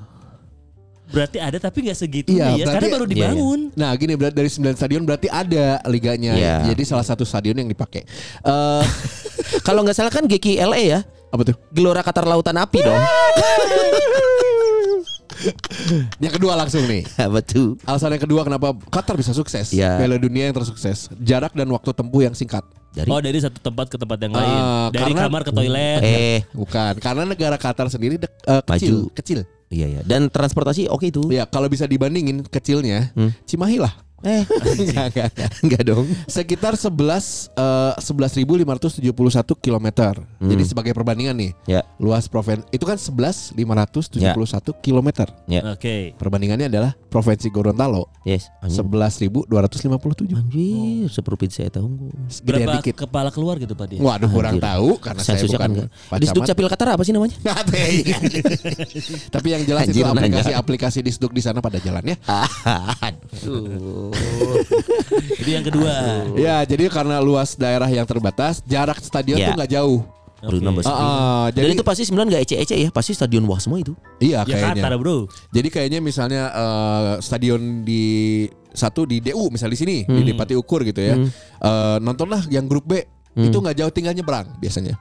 Berarti ada tapi nggak segitunya Iya, ya. Karena berarti- baru iya, iya. dibangun. Nah gini berarti dari 9 stadion berarti ada liganya Iya. Jadi salah satu stadion yang dipakai eh Kalau nggak salah kan GKLA ya. Apa tuh? Gelora Qatar Lautan Api dong. Yang kedua langsung nih Apa tuh? Alasan yang kedua kenapa Qatar bisa sukses Iya. Piala dunia yang tersukses Jarak dan waktu tempuh yang singkat Dari Oh dari satu tempat ke tempat yang Ah, lain. Dari karena- kamar ke toilet. eh Bukan Karena negara Qatar sendiri dek- eh, kecil Maju. Kecil iya ya. Dan transportasi oke itu. Ya kalau bisa dibandingin kecilnya Hmm. Cimahi lah Eh Enggak, enggak, enggak. enggak dong. Sekitar 11 eh, 11.571 kilometer. Jadi sebagai perbandingan nih, Ya. luas provinsi itu kan 11.571 kilometer. Ya. Oke. Perbandingannya adalah provinsi Gorontalo Yes. Anjing. 11.257. Anjir, seprovinsi saya tahu. Berapa dikit. kepala keluar gitu Pak dia? Waduh kurang Anjir. tahu karena saya Sensusnya bukan kan enggak. Pak Di Sduk Camat. Capil Qatar apa sih namanya? Tapi yang jelas Anjir, itu aplikasi-aplikasi di Sduk di sana pada jalan ya. Aduh. Itu yang kedua. Ya, jadi karena luas daerah yang terbatas, jarak stadion Ya. tuh nggak jauh. Ah, ah, Dan jadi itu pasti sembilan gak ece-ece ya, pasti stadion wah semua itu. iya Ya kayaknya. Qatar bro. Jadi kayaknya misalnya eh, stadion di satu di DU misalnya di sini di Hmm. Depati Ukur gitu ya. Eh, nontonlah yang grup B Hmm. itu nggak jauh tinggal nyebrang biasanya.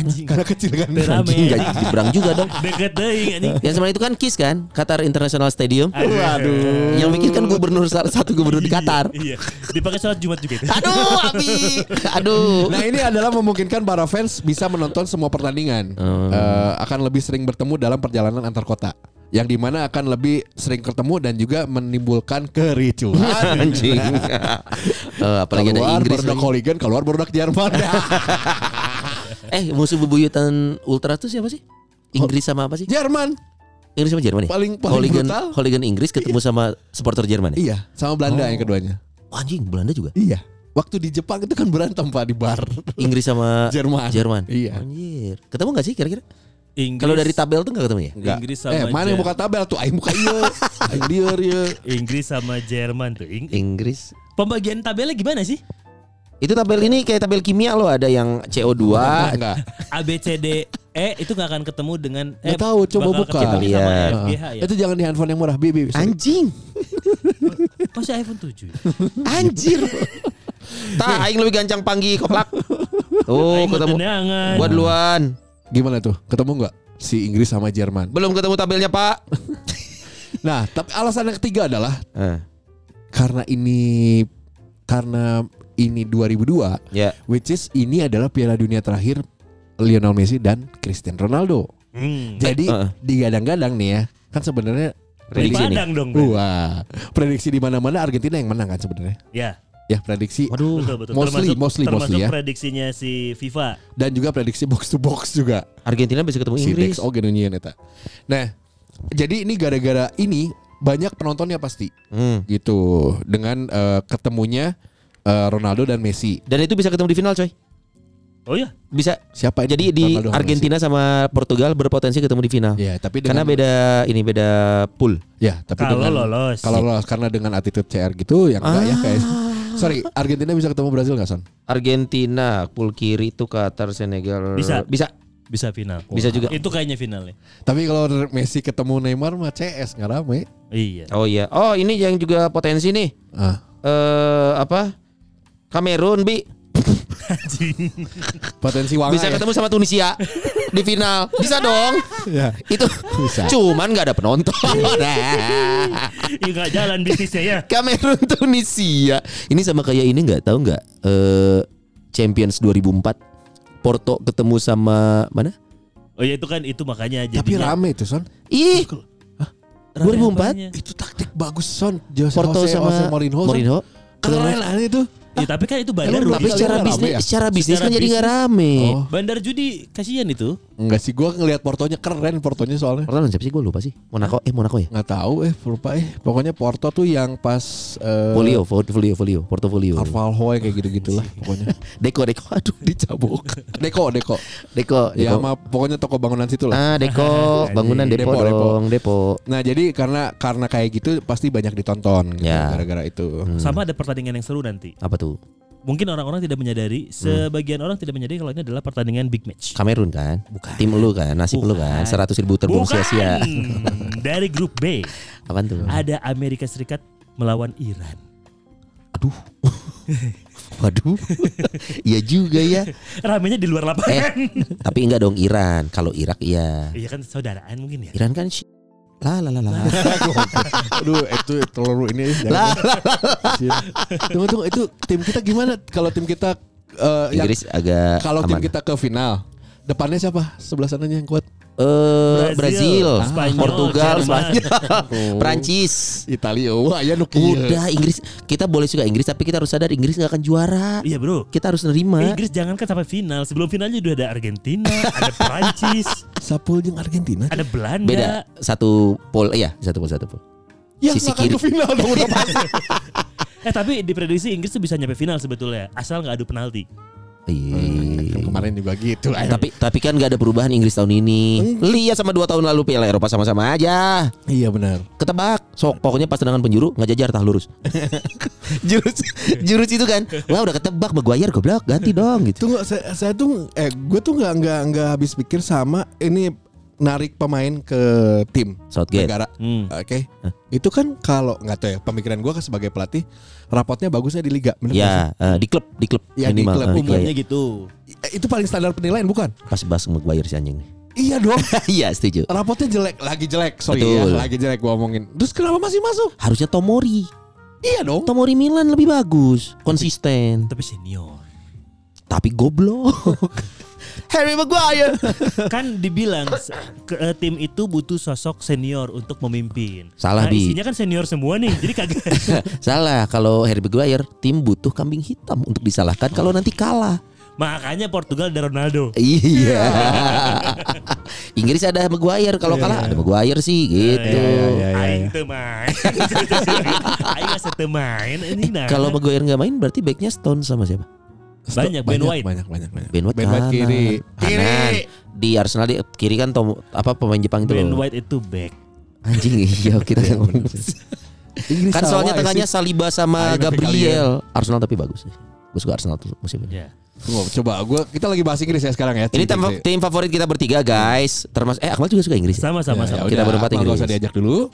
Anjing. Karena kecil kan. Rame. Anjing gak diberang juga dong. Deket deh anjing. Yang sebenarnya itu kan KIS kan, Qatar International Stadium. Aduh. Yang bikin kan gubernur salah satu gubernur di Qatar. Iya. Dipakai sholat Jumat juga itu. Aduh, Abi. Aduh. Nah ini adalah memungkinkan para fans bisa menonton semua pertandingan. Hmm. Eh, akan lebih sering bertemu dalam perjalanan antar kota. Yang di mana akan lebih sering ketemu dan juga menimbulkan kericuhan. Anjing. Eh, apalagi ada keluar Inggris Bordak lagi. Holigan, keluar Bordak Jerman. Eh, musuh bebuyutan Ultra tuh siapa sih? Inggris sama apa sih? Jerman. Inggris sama Jerman ya? Paling- paling hooligan, brutal. hooligan Inggris ketemu sama supporter Jerman ya? Iya, sama Belanda yang keduanya. Anjing, Belanda juga. Iya. Waktu di Jepang itu kan berantem Pak di bar. Inggris sama Jerman. Jerman. Iya. Anjir. Ketemu gak sih kira-kira? Inggris, Kalau dari tabel tuh gak ketemu ya? Enggak. Inggris sama eh, mana yang buka tabel tuh? Aing buka iya. Aing ieu. Inggris sama Jerman tuh. Ing- Inggris. Pembagian tabelnya gimana sih? Itu tabel ini kayak tabel kimia loh, ada yang CO2. Enggak, enggak. A B C D E itu nggak akan ketemu dengan Nggak tahu, coba buka. FGH ya. Itu jangan di handphone yang murah, Bibi. Anjing. Masih iPhone 7 ya? Anjir. Tak, aing lebih gancang panggi koplak. Oh, ketemu. Gua duluan. Gimana tuh? Ketemu nggak si Inggris sama Jerman? Belum ketemu tabelnya, Pak. Nah, tapi alasan yang ketiga adalah Eh, karena ini karena ini 2002, ya. which is ini adalah Piala Dunia terakhir Lionel Messi dan Cristiano Ronaldo. Hmm. Jadi eh. digadang-gadang nih ya, kan sebenarnya Prediksi nih. Padang dong. wah prediksi di mana-mana Argentina yang menang kan sebenarnya. Ya, Ya prediksi Waduh. betul betul. Mostly, termasuk, mostly, termasuk mostly ya. prediksinya si FIFA. dan juga prediksi box to box juga. Argentina bisa ketemu si Inggris. Dex oge nu nyieun eta. Nah, jadi ini gara-gara ini banyak penontonnya pasti Hmm. gitu dengan eh, ketemunya eh, Ronaldo dan Messi. Dan itu bisa ketemu di final, coy. Oh ya, Bisa. Siapa? Jadi di Ronaldo Argentina sama Portugal berpotensi ketemu di final. Messi. Ya, tapi Karena dengan beda ini beda pool. ya, tapi kalau dengan lolos. kalau lolos karena dengan attitude CR gitu yang enggak ya Ah. kayak Sorry, Argentina bisa ketemu Brazil nggak Son? Argentina, pool kiri itu Qatar, Senegal. Bisa. Bisa. bisa final. Bisa juga. Itu kayaknya finalnya. Tapi kalau Messi ketemu Neymar mah CS nggak rame. Iya. Oh iya. Oh, ini yang juga potensi nih. Ah, Eh apa? Kamerun, Bi. potensi Wanga Bisa ya. ketemu sama Tunisia di final. Bisa dong. Ya. Itu Bisa. cuman nggak ada penonton. Ya nggak jalan bisnisnya ya. Kamerun Tunisia. Ini sama kayak ini nggak tahu nggak? Eh Champions 2004 Porto ketemu sama mana? Oh ya itu kan itu makanya Tapi jadinya rame itu Son. Ih, rame 2004? apanya? Itu taktik bagus Son. Jose, Porto Jose, sama Jose Mourinho. Mourinho. Keren aneh itu. Ya tapi kan itu bandar Emang Tapi rugi. secara bisnis, ya? secara bisnis Secara kan jadi nggak rame. Oh. Bandar judi kasihan itu. Enggak sih, gua ngelihat Portonya keren Portonya soalnya. Porto siapa sih gue lupa sih. Monaco eh Monaco ya. Nggak tahu eh lupa eh. Pokoknya Porto tuh yang pas eh, Folio, folio, folio, portofolio. Carvalho yang kayak gitu-gitu lah pokoknya. Deko, Deko, aduh dicabuk. Deko, Deko. Deko, Ya sama pokoknya toko bangunan situ lah. Ah, Deko, bangunan Depo, Depo, Depo. dong, Depo. Nah, jadi karena karena kayak gitu pasti banyak ditonton gitu, Ya. gara-gara itu. Sama ada pertandingan yang seru nanti. Apa tuh? Mungkin orang-orang tidak menyadari, sebagian orang tidak menyadari kalau ini adalah pertandingan big match. Kamerun kan? Bukan. Tim lu kan, nasib lu kan. Bukan. 100 ribu terbuang Bukan. sia-sia. Dari grup B Apaan tuh? ada Amerika Serikat melawan Iran. Aduh. Waduh. Iya juga ya. Ramenya di luar lapangan. Tapi enggak dong Iran. Kalau Irak iya. Iya kan saudaraan mungkin ya. Iran kan lah lah lah lah. Aduh, itu telur ini Lah, jangan. Tunggu tunggu itu tim kita gimana? Kalau tim kita yang Inggris agak kalau tim kita ke final, depannya siapa? Sebelah sananya yang kuat. Eh, Brazil, Brazil, Spanyol, Portugal. Spanyol, Prancis. Italia. Wah, ya. Udah Inggris kita boleh suka Inggris tapi kita harus sadar Inggris nggak akan juara. Iya bro. Kita harus nerima. Inggris jangan kan sampai final. Sebelum finalnya udah ada Argentina, ada Prancis, Sapul jeung Argentina. ada Belanda. Beda satu pol iya satu pol satu pol. Ya, Sisi kiri. ke final dong udah pasti. Eh tapi diprediksi Inggris tuh bisa nyampe final sebetulnya, asal nggak adu penalti. Iya. Kan kemarin juga gitu. Ayo. Tapi tapi kan nggak ada perubahan Inggris tahun ini. Lihat sama dua tahun lalu Piala Eropa sama-sama aja. Iya benar. Ketebak. Sok pokoknya pas tendangan penjuru nggak jajar tah lurus. jurus jurus itu kan. Wah udah ketebak Maguire goblok ganti dong gitu. Tunggu, saya, saya tuh eh gue tuh nggak nggak nggak habis pikir sama ini narik pemain ke tim Southgate. negara. Hmm. Oke, itu kan kalau nggak tahu ya pemikiran gue sebagai pelatih rapotnya bagusnya di liga, bener nggak Ya eh, di klub di klub Ya, di minimal. klub. Eh, iya, Umumnya iya. gitu. Eh, Itu paling standar penilaian bukan? Pas bahas Maguire si anjing. Iya dong. Iya setuju. rapotnya jelek, lagi jelek, sorry Betul. ya, lagi jelek gue omongin. Terus kenapa masih masuk? Harusnya Tomori. Iya dong. Tomori Milan lebih bagus, konsisten. Tapi senior. Tapi goblok. Harry Maguire. kan dibilang ke, eh, tim itu butuh sosok senior untuk memimpin. Salah, nah, Bi. isinya kan senior semua nih, jadi kagak. Salah kalau Harry Maguire tim butuh kambing hitam untuk disalahkan kalau nanti kalah. Makanya Portugal ada Ronaldo. Iya. Inggris ada Maguire kalau kalah ada Maguire sih gitu. iya, Aing teu main. Aing asa teu main ini nah. Kalau Maguire nggak main berarti backnya Stone sama siapa? Banyak, Ben White. Banyak banyak banyak. Ben White, Ben White kanan. kiri. Kanan. Di Arsenal di kiri kan Tom apa pemain Jepang itu Ben. White itu back. Anjing iya kita ngomong. Inggris Kan soalnya salah tengahnya sih. Saliba sama Ayo, Gabriel. Arsenal tapi bagus sih. Gue suka Arsenal tuh musim ini. Ya. Tunggu, coba gua kita lagi bahas Inggris ya sekarang ya. Ini tim, Tim- favorit kita bertiga guys. Termasuk eh Akmal juga suka Inggris. ya? Sama-sama Ya, sama. ya Kita udah, berempat Inggris. usah diajak dulu.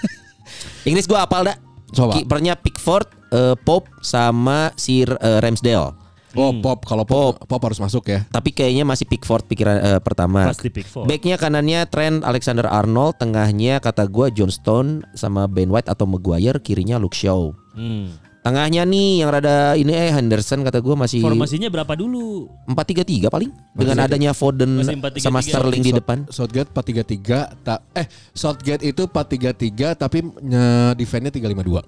Inggris gue apal dah. Coba. Kipernya Pickford, eh, Pope sama Sir eh, Ramsdale. Oh, pop kalau pop, pop harus masuk ya. Tapi kayaknya masih Pickford pikiran eh, pertama. Pasti pick four. Backnya kanannya Trent Alexander Arnold, tengahnya kata gua John Stone sama Ben White atau Maguire, kirinya Luke Shaw. Hmm. Tengahnya nih yang rada ini eh Henderson kata gua masih Formasinya berapa dulu? 4-3-3 paling dengan adanya Foden Masih 4-3-3. sama Sterling di depan. Southgate 433 ta eh Southgate itu 433 tapi nye, defense-nya 352.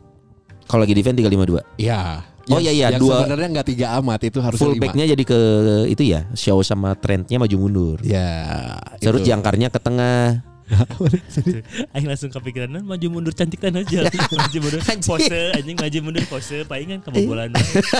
Kalau lagi defense 352. Iya. Oh, Yang- iya, iya, Yang dua- sebenarnya nggak tiga amat itu harus Full backnya jadi ke itu ya, Shaw sama Trentnya maju mundur. Ya. Terus itu. jangkarnya ke tengah. Aing langsung kepikiran "Nah, maju mundur cantikan aja. maju mundur pose anjing maju mundur pose palingan kebobolan.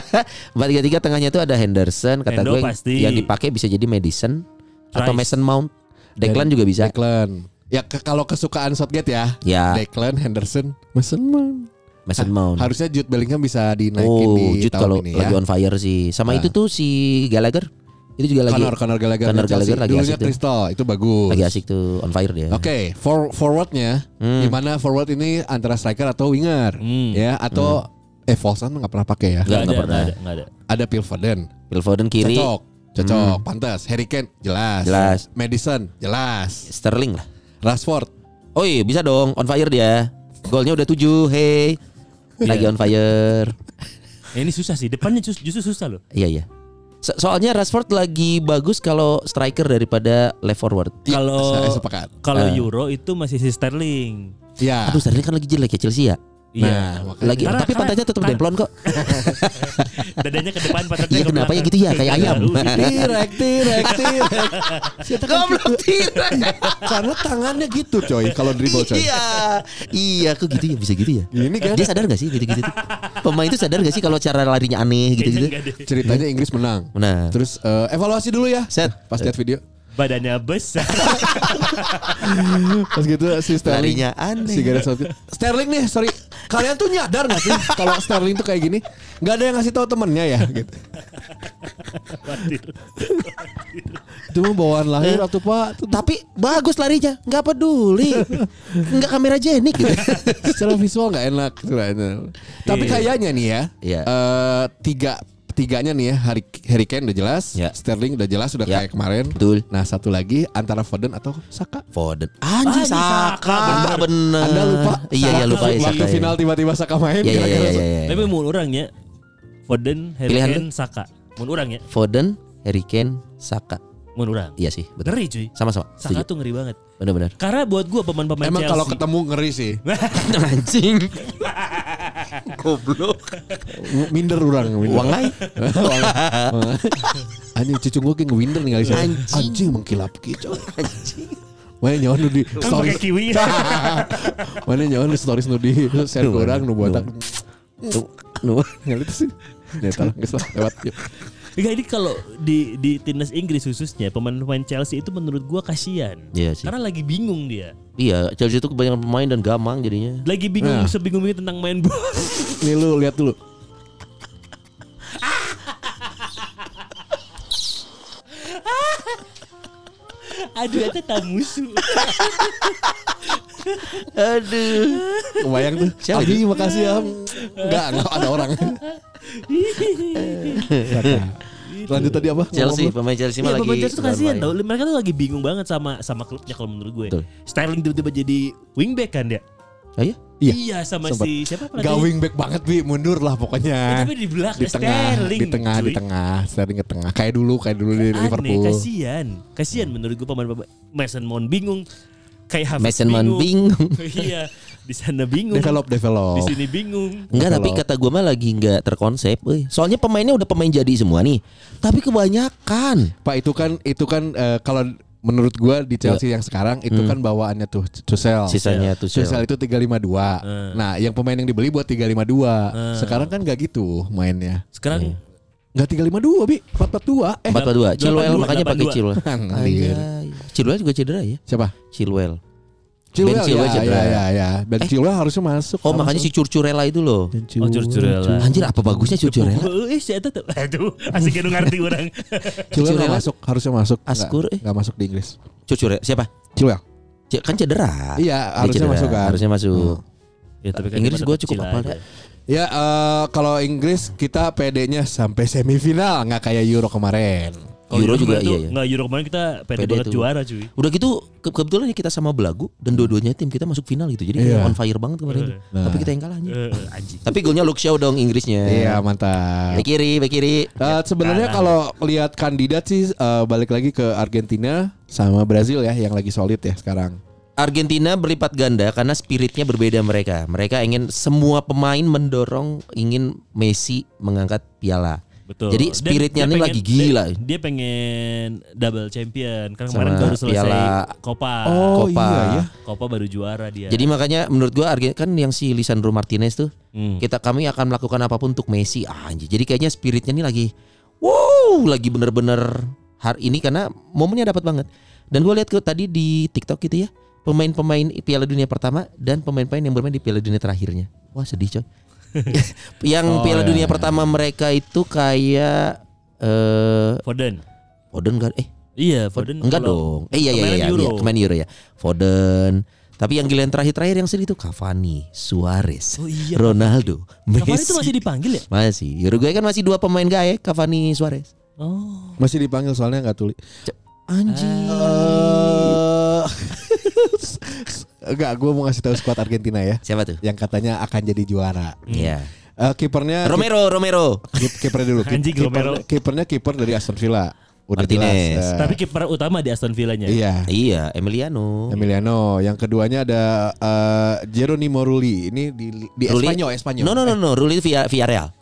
4-3-3 tengahnya tuh ada Henderson kata Hendo gue pasti. yang dipakai bisa jadi Madison atau Rice. Mason Mount. Declan juga bisa. Declan. Ya ke- kalau kesukaan Southgate ya. Ya, Declan, Henderson, Mason Mount. Mason Mount. Harusnya Jude Bellingham bisa dinaikin Oh, di Jude tahun kalau ini ya. lagi on fire sih. Sama Nah. itu tuh si Gallagher. Itu juga lagi Conor, Conor Gallagher, Chelsea. Gallagher lagi Dulunya asik tuh. Crystal itu bagus. lagi asik tuh on fire dia. Oke, for, forwardnya Hmm. gimana forward ini antara striker atau winger Hmm. ya atau eh false nine nggak pernah pakai ya. Nggak, Enggak ada, nggak pernah. enggak ada, enggak ada. Ada Phil Foden, Phil Foden kiri, Hmm. cocok, cocok, pantas. Harry Kane jelas, Jelas. Madison jelas, Sterling lah. Rashford Oh iya bisa dong on fire dia. Golnya udah 7, hey. Lagi Iya. on fire. Ya, ini susah sih. Depannya jus- justru susah loh. Iya iya. So- soalnya Rashford lagi bagus kalau striker daripada left forward. Iya, Kalau kalau Eh. Euro itu masih si Sterling. Ya. Aduh Sterling kan lagi jelek ya Chelsea ya. Iya. Nah. Lagi Karena- tapi pantatnya tetap demplon kok. Dadanya ke depan, pantatnya Iya ke kenapa ya gitu ya kayak ayam. Tirek, tirek, tirek. Goblok tirek. Karena tangannya gitu coy kalau dribble coy. Iya. Iya kok gitu ya bisa gitu ya. Ini kan Dia sadar gak sih gitu-gitu tuh? Pemain itu sadar gak sih kalau cara larinya aneh gitu-gitu? ceritanya Inggris menang. Nah, Terus eh, evaluasi dulu ya. set Pas lihat video. Badannya besar. Pas gitu si Sterling larinya aneh. Si Gareth Southgate. Sterling nih, sorry. Kalian tuh nyadar gak sih kalau Sterling tuh kayak gini? Gak ada yang ngasih tahu temennya ya gitu. Itu mah bawaan lahir atau Pak. Tapi bagus larinya, nggak peduli, nggak kamera jenik gitu. secara visual nggak enak. Tapi Iya. kayaknya nih ya, Iya. eh, tiga tiganya nih ya, Harry, Harry Kane udah jelas, Ya. Sterling udah jelas udah Ya. kayak kemarin. Betul. Nah satu lagi antara Foden atau Saka. Foden, Anjing, Saka, Saka, bener. Anda lupa? Iya iya lupa ya Waktu Saka. ya. final tiba-tiba Saka main. Iya iya iya Saka. iya. Tapi mau orangnya Foden, Harry Pilihan Kane, Saka. Mau orang ya? Foden, Harry Kane, Saka. Mau orang. Iya sih, betul. Ngeri cuy. Sama-sama. Saka Setuju. tuh ngeri banget. Bener-bener. Karena buat gua pemain-pemain Emang Chelsea. kalau ketemu ngeri sih. Anjing. Goblok. Minder orang. Minder. Wangai. Anjing cucu gue kayak ngewinder nih kali sih. Anjing. Anjing mengkilap gitu. Mana nyawan nu di Kan stories. kiwi. Mana nyawan di stories nu di share ke orang nu buat aku. Tuh, nu. Ngal itu sih. Lah lewat. Yuk. Enggak ini kalau di di timnas Inggris khususnya pemain-pemain Chelsea itu menurut gua kasihan. Iya sih. Karena lagi bingung dia. Iya, Chelsea itu kebanyakan pemain dan gamang jadinya. Lagi bingung Nah. sebingung-bingungnya tentang main bola. Nih lu lihat dulu. Aduh, itu tak musuh. Aduh. Kebayang tuh. Siapa Anjing makasih ya. Enggak, enggak ada orang. Lanjut tadi apa? Chelsea, pemain Chelsea mah Iya, lagi. pemain Chelsea tuh kasihan tau. Mereka tuh lagi bingung banget sama sama klubnya kalau menurut gue. Betul. Sterling tiba-tiba jadi wingback kan dia. Oh iya? Iya. sama Sempet. si siapa Gak pelatih? wingback banget Bi, mundur lah Ya, pokoknya. tapi di belakang di tengah, Sterling. di tengah, di cuy. tengah, Sterling ke tengah. Kayak dulu, kayak dulu di Aneh, Liverpool. kasihan. Kasihan menurut gue pemain-pemain Mason Mount bingung. Kayak Havertz Mason Mount bingung. iya, di sana bingung. Develop, Di develop. sini bingung. Enggak, tapi kata gue mah lagi nggak terkonsep. euy. Soalnya pemainnya udah pemain jadi semua nih. Tapi kebanyakan. Pak itu kan itu kan eh, kalau menurut gua di Chelsea yang sekarang itu kan bawaannya tuh Tuchel. Sisanya tuh Tuchel itu 352. Nah, yang pemain yang dibeli buat 352. Sekarang kan gak gitu mainnya. Sekarang Enggak 352, Bi. 442. Eh, Empat dua. Chilwell 82, makanya pakai 82. Chilwell. Chilwell juga cedera ya? siapa? Chilwell. Chilwell, Chilwell ya, cedera. ya, ya, ya. Ben Eh. Chilwell harusnya masuk. Oh makanya si Curcurella itu loh. Oh curcurella. Anjir apa bagusnya Curcurella? Eh si eta tuh. Aduh, asik nu ngerti orang. Chilwell Chilwell. masuk, harusnya masuk. Askur, eh. nggak masuk di Inggris. Curcurella siapa? Chilwell. C- Kan cedera. Iya, harusnya cedera, masuk kan. Harusnya masuk. Ya, tapi kan Inggris mah cukup aja. dah. Ya eh, kalau Inggris kita PD-nya sampai semifinal nggak kayak Euro kemarin. Kalau Euro juga kemarin tuh- iya ya. Nggak Euro kemarin kita pede, Pede banget tuh. juara cuy. Udah gitu ke- kebetulan ya kita sama belagu dan dua-duanya tim kita masuk final gitu. Jadi Iya. kayak on fire banget kemarin. tuh. Tapi kita yang kalah anjir. Eh, eh, anjing. Tapi golnya Luke Shaw dong Inggrisnya. Iya mantap. Back kiri, back kiri. Eh, sebenarnya kalau lihat kandidat sih eh, balik lagi ke Argentina sama Brazil ya yang lagi solid ya sekarang. Argentina berlipat ganda karena spiritnya berbeda mereka. Mereka ingin semua pemain mendorong ingin Messi mengangkat piala. Betul. Jadi spiritnya dia ini pengen- lagi gila. Dia, dia pengen double champion. Kan Sama kemarin baru selesai piala- Copa. Oh, Copa. iya ya. Copa baru juara dia. Jadi makanya menurut gua kan yang si Lisandro Martinez tuh Hmm. kita kami akan melakukan apa pun untuk Messi. Ah, anjir. Jadi kayaknya spiritnya ini lagi wow, lagi bener-bener hari ini karena momennya dapat banget. Dan gue lihat ke tadi di TikTok gitu ya, pemain-pemain Piala Dunia pertama dan pemain-pemain yang bermain di Piala Dunia terakhirnya. Wah, sedih coy. yang Oh, Piala iya, Dunia iya. pertama mereka itu kayak eh Foden. Foden enggak eh Iya, Foden. enggak kalau- dong. Eh iya iya kemarin iya, Euro. iya, kemarin Euro ya. Foden. Tapi yang giliran terakhir-terakhir yang sedih itu Cavani, Suarez, Oh iya. Ronaldo, Messi. Cavani itu masih dipanggil ya? Masih. Uruguay kan masih dua pemain gaya, Cavani, Suarez. Oh. Masih dipanggil soalnya nggak tuli. Anjing. Eh, Enggak, gue mau ngasih tahu skuad Argentina ya, Siapa tuh? yang katanya akan jadi juara. Iya. Eh, kipernya Romero, Romero. Kip- kipernya dulu. Anjing, kiper- Romero. Kipernya kiper dari Aston Villa. Udah Martinez. jelas. Eh, Tapi kiper utama di Aston Villa-nya. iya. Iya, Emiliano. Emiliano. Yang keduanya ada eh, Geronimo Rulli. Ini di di Rulli- Espanyol, Espanyol. No, no, no, no. Ruli via Villarreal.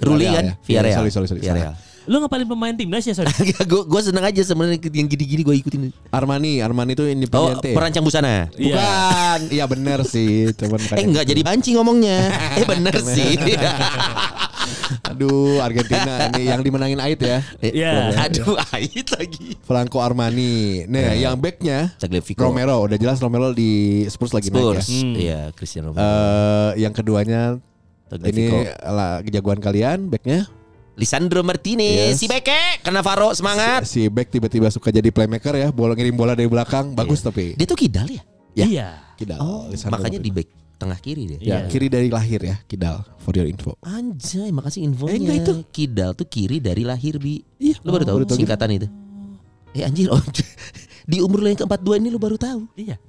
Ruli kan? ya? Villarreal. Sorry, sorry, sorry. Villarreal. Lu ngapalin pemain timnas ya, sorry. gue gue seneng aja sebenarnya yang gini-gini gue ikutin. Armani, Armani itu Oh, Independiente. perancang busana. Iya. Bukan. Iya bener sih, cuman Eh enggak jadi banci ngomongnya. eh bener sih. Aduh, Argentina ini yang dimenangin Ait ya. Iya. Aduh, ait lagi. Franco Armani. Nah, yang backnya Tagliafico. Romero. Udah jelas Romero di Spurs lagi naik ya. Spurs. Hmm. Iya, Cristiano Ronaldo. Eh, yang keduanya Tagliafico. ini lah jagoan kalian backnya Lisandro Martinez, Yes. si Beke, kena Faro semangat. si back tiba-tiba suka jadi playmaker ya bola ngirim bola dari belakang bagus tapi Dia tuh kidal ya? Ya. Iya. kidal Oh, Lisandro makanya di Martinez. back tengah kiri dia. ya Iya. kiri dari lahir ya kidal for your info Anjay, makasih infonya. Eh, enggak itu. Kidal tuh kiri dari lahir bi. Iya, Lu baru oh, tahu baru tahu singkatan itu? Eh anjir, oh, di umur lo yang ke-42 ini lu baru tahu. Iya.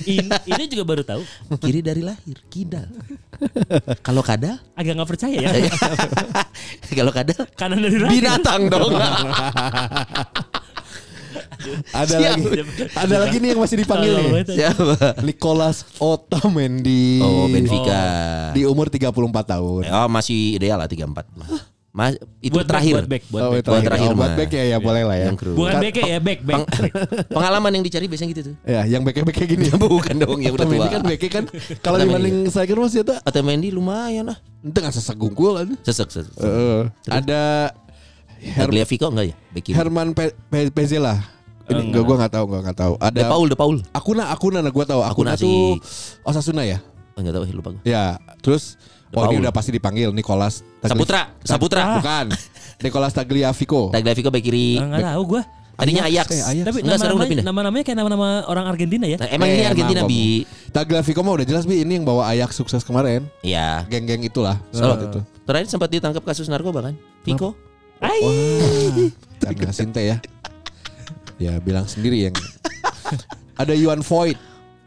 Ini, ini juga baru tahu. Kiri dari lahir, kidal. Kalau kadal? Agak nggak percaya ya. Kalau kadal Kanan dari lahir. binatang dong. ada Siap. lagi ada lagi nih yang masih dipanggil nih. Siapa? Nicolas Otamendi Oh, Benfica. di umur 34 tahun Oh, masih ideal lah 34. Mas, itu Buat back, terakhir. buat back, buat Oh, back. itu terakhir. terakhir Oh, buat back ya, ya boleh lah ya. Yang kru. Bukan Kan- back ya, back, back. Peng- pengalaman yang dicari biasanya gitu tuh. ya yang back-back kayak gini ya Bukan dong, yang udah tua. Otamendi kan back kan kalau dibanding striker masih ada Otamendi lumayan lah. itu nggak sesek gungkul kan Sesek, sesek. Heeh. ada Her- Tagliafico enggak ya? Back kiri. Herman Pe Pe Pezela ini enggak gua nggak tahu nggak nggak tahu ada De Paul, De Paul. Akuna Akuna nah gua tahu Akuna Akuna, tuh Osasuna ya Oh, enggak tahu, lupa gue. ya terus Oh ini Paul. udah pasti dipanggil Nicolas Tagli- Saputra, Saputra. bukan Nicolas Tagliafico Tagliafico back kiri. Enggak tahu gua. Tadinya Ajax, Ajax. eh, Ajax. Tapi Enggak udah nama-namanya, pindah. nama-namanya kayak nama-nama orang Argentina ya. Nah, emang Eh, ini emang, Argentina Bang. bi. Tagliafico mah udah jelas bi ini yang bawa Ajax sukses kemarin Iya. geng-geng itulah So, saat itu terakhir sempat ditangkap kasus narkoba kan? Vico. Ai. Wah, karena Sinte ya. Ya bilang sendiri yang ada Yuan Voigt.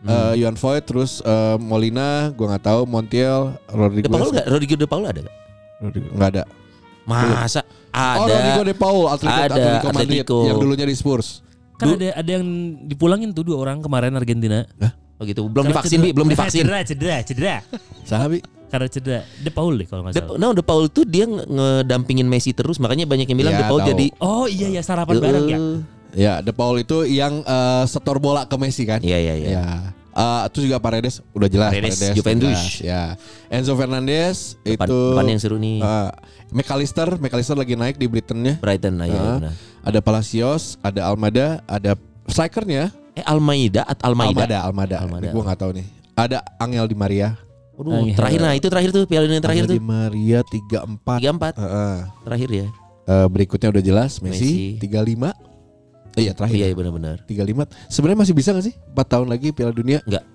Hmm. Eh, Yuan Voigt terus eh, Molina, gua nggak tahu, Montiel, De Rodriguez. Paul enggak? Rodrigo De Paul ada enggak? Rodrigo- nggak ada. Masa Oh, Rodrigo ada? De Paul, Atletico, Ada, Atletico Madrid Atletico. yang dulunya di Spurs. Kan ada ada yang dipulangin tuh dua orang kemarin Argentina. Oh gitu. Belum Karena divaksin, cedera. Bi, belum divaksin. Cedera, cedera, cedera. Sahabi. Karena cedera. De Paul deh kalau nggak De, salah. nah, De Paul tuh dia nge- ngedampingin Messi terus, makanya banyak yang bilang Ya, De Paul tahu. jadi Oh iya ya sarapan bareng ya. Ya, De Paul itu yang eh, setor bola ke Messi kan? Iya iya iya. Ya. Eh, itu juga Paredes udah jelas Paredes, udah Juventus. jelas, ya. Enzo Fernandez Depan, itu depan yang seru nih. eh, McAllister, McAllister lagi naik di Brightonnya. Brighton lah ya. Ah. benar. Ada Palacios, ada Almada, ada strikernya Eh Almeida at Almeida. Almada, Almada. Almada. Gue nggak tahu nih. Ada Angel Di Maria. Waduh, Angel. terakhir nah itu terakhir tuh Piala Dunia yang terakhir Angel tuh. Di Maria 34. 34 Heeh. terakhir ya. Eh, berikutnya udah jelas Messi. Messi, 35. Iya terakhir. Iya iya, benar-benar. 35. Sebenarnya masih bisa gak sih 4 tahun lagi Piala Dunia Enggak.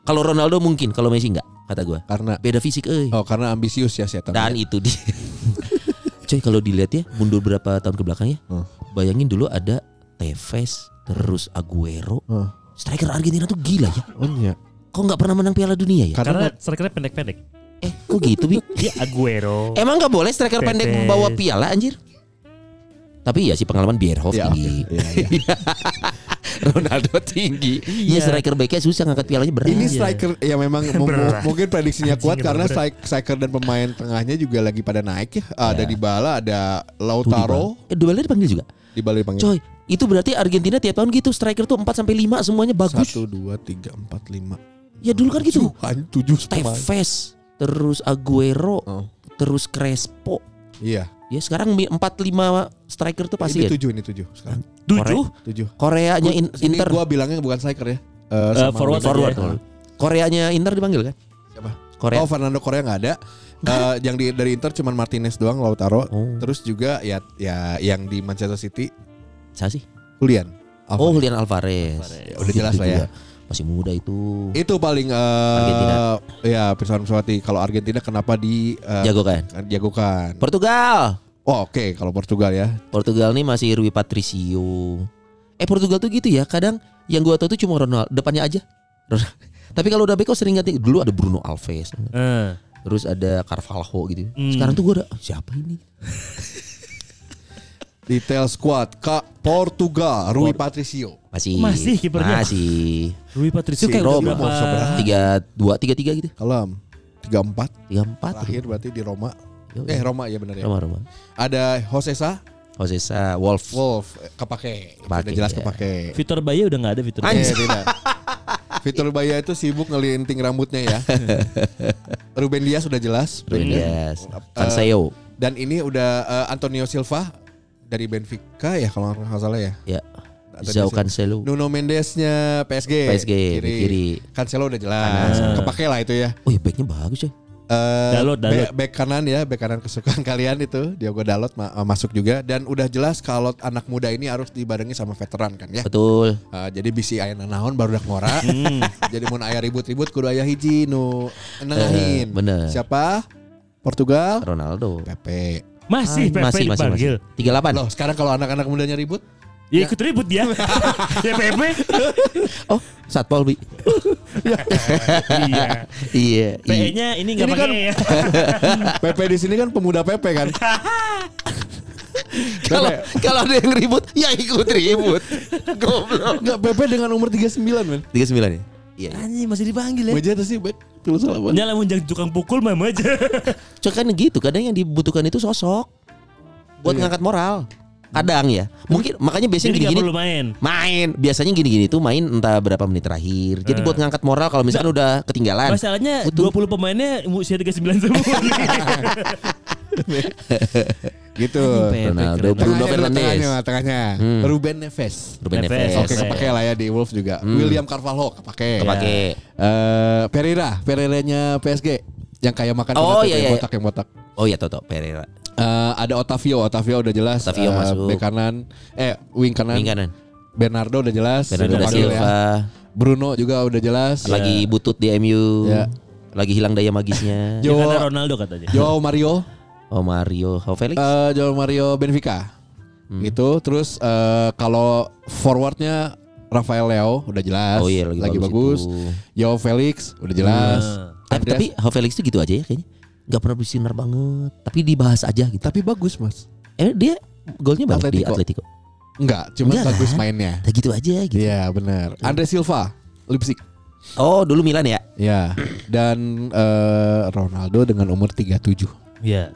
Kalau Ronaldo mungkin, kalau Messi enggak kata gua. karena Beda fisik euy. oh karena ambisius ya setan. Dan itu dia. Coy kalau dilihat ya mundur berapa tahun ke belakang ya. Hmm. Bayangin dulu ada Tevez, terus Aguero. Hmm. Striker Argentina tuh gila ya. Oh iya. Kok nggak pernah menang Piala Dunia ya? Karena, Karena strikernya pendek-pendek. Eh, kok gitu, Bi? Dia Aguero. Emang nggak boleh striker pendek Tevez. bawa piala anjir? Tapi ya sih pengalaman Bierhoff Iya, tinggi. oke. Iya, iya. Ronaldo tinggi. Iya, striker backnya susah ngangkat pialanya berat. Ini striker ya memang mu- mu- Berat. mungkin prediksinya Anjing, kuat karena berat. strik- striker dan pemain tengahnya juga lagi pada naik ya. Ada Ya. Dybala, ada Tuh, Lautaro, Dybala. Eh, Dybala dipanggil juga. Dybala dipanggil. Coy, itu berarti Argentina tiap tahun gitu striker tuh 4 sampai 5 semuanya bagus. Satu, dua, tiga, empat, lima. Ya dulu kan gitu. Tujuh, tujuh pemain. Tevez, terus Aguero, Oh. terus Crespo. Iya. Ya sekarang mi- 4 5 striker tuh pasti ini ya. tujuh, ini tujuh sekarang. Tujuh. Tujuh. Koreanya in- Ini Inter gua bilangnya bukan striker ya. Eh, Eh, sama forward forward. aja. Koreanya Inter dipanggil kan? Siapa? Korea. Oh Fernando Korea nggak ada. Eh, yang di, dari Inter cuman Martinez doang, Lautaro. Oh. Terus juga ya ya yang di Manchester City Siapa sih? Julian. Oh, Alvarez. Julian Alvarez. Ya, udah jelas lah ya. juga. Masih muda itu. Itu paling eh Argentina. ya Pirsawan Pesawati. Kalau Argentina kenapa di eh, Jago kan? jagokan? Portugal. Oh oke kalau Portugal ya. Portugal nih masih Rui Patricio. Eh Portugal tuh gitu ya, kadang yang gua tahu tuh cuma Ronaldo depannya aja. Tapi kalau udah beko sering ganti dulu ada Bruno Alves, Eh, terus ada Carvalho gitu. Hmm. Sekarang tuh gua ada siapa ini? Detail squad Kak Portugal Rui Patricio. Masih Masih kipernya? Masih Rui Patricio Si kayak Roma, berapa? tiga dua tiga tiga gitu, Kalem 34 tiga empat. terakhir berarti di Roma. Yo, Eh Roma ya benar ya. Roma Roma. Ada Josesa Josesa Wolf. Wolf eh, kepake. Kepake, Udah jelas ya. kepake. Vitor Baye udah nggak ada Vitor Baye. Eh, tidak. Fitur Baya itu sibuk ngelinting rambutnya ya. Ruben Dias sudah jelas. Ruben Dias. Eh, Cancelo. Dan ini udah eh, Antonio Silva dari Benfica ya kalau nggak salah ya. Ya. Silva. Cancelo. Nuno Mendesnya PSG. PSG, di kiri. Cancelo udah jelas. Kanan. Kepake lah itu ya. Oh ya backnya bagus ya. Eh, Dalot, Dalot. Back, back kanan ya, back kanan kesukaan kalian itu Diogo Dalot ma- eh, masuk juga dan udah jelas kalau anak muda ini harus dibarengi sama veteran kan ya. Betul. Eh, jadi bisi aya naon baru dak ngora. Hmm. jadi mun aya ribut-ribut kudu aya hiji nu nengahin. Eh, bener. Siapa? Portugal. Ronaldo. Pepe. Masih Pepe masih masih dipanggil. masih. 38. Loh, sekarang kalau anak-anak mudanya ribut, Ya ikut ribut dia. ya Pepe. Oh, Satpol Bi. iya. iya. iya. PE-nya ini nggak Ini kan- pakai ya. Pepe di sini kan pemuda Pepe kan. Kalau kalau ada yang ribut, ya ikut ribut. Goblok. Enggak Pepe dengan umur 39 men. 39 ya? Iya. Anjing masih dipanggil ya. Meja sih bet. Tuh salah banget. Nyala munjang tukang pukul mah aja. Cuma kan gitu, kadang yang dibutuhkan itu sosok buat Iya. ngangkat moral. Kadang ya. Mungkin makanya biasanya gini-gini perlu main. main. Biasanya gini-gini tuh main entah berapa menit terakhir. Jadi Eh. buat ngangkat moral kalau misalkan udah ketinggalan. Masalahnya Butuh. 20 pemainnya usia 39 semua. Gitu. Ronaldo. Bruno Tengahnya, Fernandes. Tengahnya, tengahnya. Hmm. Ruben Neves. Ruben Neves. Neves. Oke, Neves. kepake lah ya di Wolves juga. William Carvalho kepake. Kepake. Eh, Pereira, Pereira-nya PSG yang kayak makan Oh, donat iya, itu, yang iya. botak yang botak. Oh iya Toto Pereira. Eh, ada Otavio, Otavio udah jelas. Otavio Eh, masuk. Bek kanan, eh wing kanan. Wing kanan. Bernardo udah jelas. Bernardo da Silva Bruno juga udah jelas. lagi butut di MU. Ya. Lagi hilang daya magisnya. Ya Jo- karena Ronaldo katanya. Joao Mario, Oh Mario, oh Felix. eh Joao Mario Benfica. Hmm. Gitu. Terus eh, kalau forwardnya Rafael Leo udah jelas. oh iya lagi, bagus. itu. Joao Felix udah jelas. Nah. Tapi, tapi Ho Felix itu gitu aja ya kayaknya. Gak pernah bersinar banget. Tapi dibahas aja gitu. tapi bagus mas. Eh dia golnya banyak di Atletico. Atletico. Enggak, cuma Enggak bagus kan? mainnya. Nah, gitu aja gitu. Iya benar. Andre Silva, Leipzig. Oh dulu Milan ya. Ya. Dan eh, Ronaldo dengan umur 37. Iya.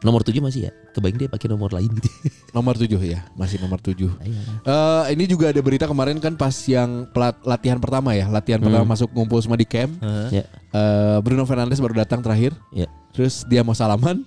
Nomor 7 masih ya? Kebayang dia pakai nomor lain gitu. Nomor 7 ya, masih nomor 7. Iya. Eh ini juga ada berita kemarin kan pas yang pelat, latihan pertama ya, latihan pertama masuk ngumpul semua di camp. Ya. Eh, Bruno Fernandes baru datang terakhir. Ya. Terus dia mau salaman.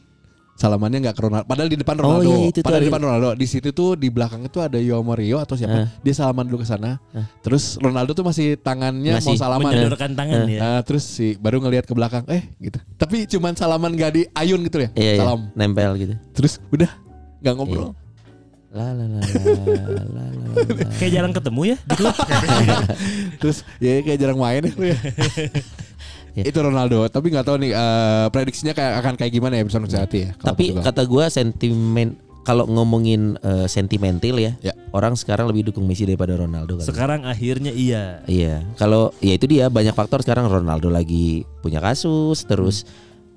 Salamannya nggak ke Ronaldo. Padahal di depan Oh, Ronaldo. iya, itu tuh Padahal di depan Ronaldo. Di situ tuh di belakang itu ada Yo Mario atau siapa. Dia salaman dulu ke sana. Terus Ronaldo tuh masih tangannya Masih mau salaman. Menyodorkan tangan ya. Nah, terus si baru ngelihat ke belakang, eh gitu. Tapi cuman salaman gak di ayun gitu ya. Iya, iya. Salam. Nempel gitu. Terus udah nggak ngobrol. La la la la la la la. Kayak jarang ketemu ya di klub. Terus ya kayak jarang main ya. ya. Ya. Itu Ronaldo, tapi nggak tahu nih eh, prediksinya kayak akan kayak gimana ya bisa hati ya. Tapi Portugal. kata gua sentimen kalau ngomongin eh, sentimental ya, Ya. orang sekarang lebih dukung Messi daripada Ronaldo kali. Sekarang akhirnya iya. Iya, kalau ya itu dia banyak faktor sekarang Ronaldo lagi punya kasus, terus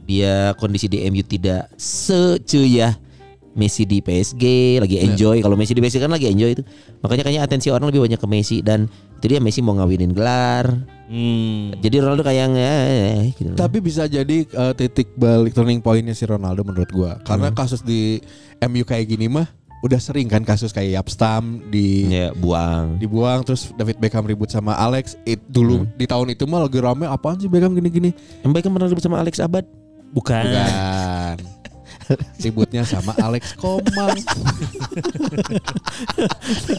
dia kondisi di MU tidak secuyah Messi di PSG lagi enjoy. Kalau Messi di PSG kan lagi enjoy itu. Makanya kayaknya atensi orang lebih banyak ke Messi dan itu dia Messi mau ngawinin gelar. Hmm. Jadi Ronaldo kayak eh, gitu. Tapi bisa jadi eh, titik balik turning pointnya si Ronaldo menurut gua. Karena kasus di MU kayak gini mah udah sering kan kasus kayak Yapstam di ya buang. dibuang terus David Beckham ribut sama Alex. It, dulu di tahun itu mah lagi rame apaan sih Beckham gini-gini? Yang baik pernah ribut sama Alex Abad. Bukan. Bukan. Ributnya sama Alex Komang.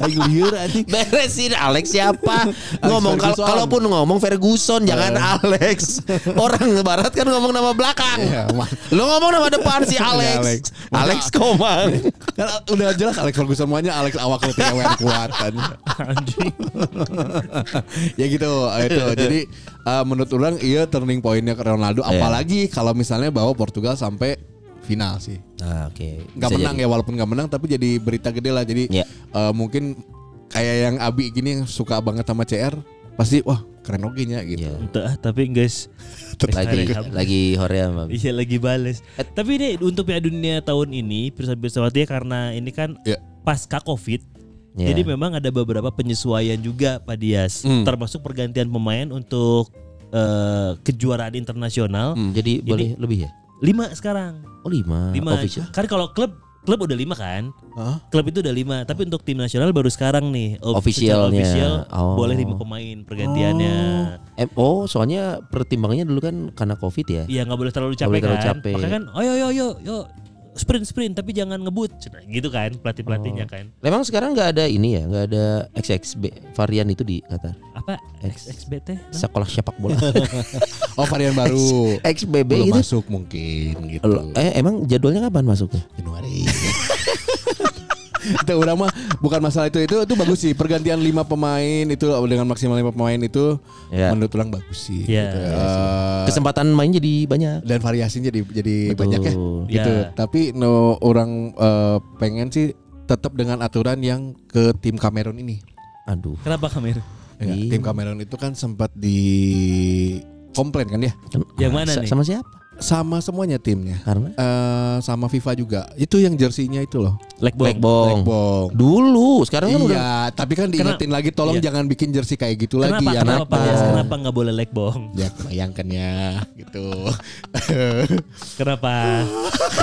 Ayo liur anjing. Beresin Alex siapa? ngomong kalau kalaupun ngomong Ferguson jangan Alex. Orang barat kan ngomong nama belakang. Iya. Lo ngomong nama depan si Alex. Alex. Alex Komang. Kan udah jelas Alex Ferguson semuanya Alex awak yang kuat kan. Anjing. ya gitu itu. Jadi eh, menurut orang iya turning pointnya ke Ronaldo Iya. apalagi kalau misalnya bawa Portugal sampai final sih. Nah, oke. Nggak Bisa menang jadi. ya walaupun nggak menang tapi jadi berita gede lah. Jadi Ya. eh, mungkin kayak yang Abi gini yang suka banget sama CR pasti wah keren oke nya gitu. Iya. Entah, tapi guys Lagi lagi Mami. Iya lagi bales. Tapi ini untuk Piala Dunia tahun ini bersama-sama karena ini kan Ya. pasca Covid. Ya. Jadi memang ada beberapa penyesuaian juga Pak Dias, Hmm. termasuk pergantian pemain untuk eh, kejuaraan internasional. Jadi boleh lebih ya? Lima sekarang, Oh lima. lima. Official. Kan kalau klub klub udah lima kan, Hah? klub itu udah lima. Tapi untuk tim nasional baru sekarang nih, Officialnya. official Oh. boleh lima pemain pergantiannya. Eh, oh, soalnya pertimbangannya dulu kan karena Covid ya. Iya nggak boleh terlalu capek boleh terlalu kan. capek. Makanya kan, oh yo yo yo yo sprint sprint tapi jangan ngebut, gitu kan pelatih pelatihnya Oh. kan. Memang sekarang nggak ada ini ya, nggak ada XXB varian itu di Qatar. Apa X- XBT? Sekolah sepak bola. Oh varian baru. XBB Belum gitu. masuk mungkin gitu. Loh, Eh emang jadwalnya kapan masuknya? Januari. itu udah mah bukan masalah itu itu itu bagus sih pergantian lima pemain itu dengan maksimal lima pemain itu Ya. menurut orang bagus sih. Ya. gitu. Eh, Kesempatan main jadi banyak. dan variasinya jadi jadi Betul. banyak ya gitu. Ya. Tapi no orang eh, pengen sih tetap dengan aturan yang ke tim Kamerun ini. Aduh. Kenapa Kamir? Ya, tim Kamerun itu kan sempat di komplain kan ya Yang mana nih? Sama siapa? Sama semuanya timnya. Karena Eh sama FIFA juga. Itu yang jersinya itu loh. Leg ball. Blackbong. Bong. Dulu, sekarang kan udah Iya, tapi kan diingetin lagi tolong Iya. jangan bikin jersey kayak gitu Kenapa? lagi ya. kenapa? Kenapa? Kenapa nggak boleh leg bong? Ya kebayangkannya gitu. Kenapa?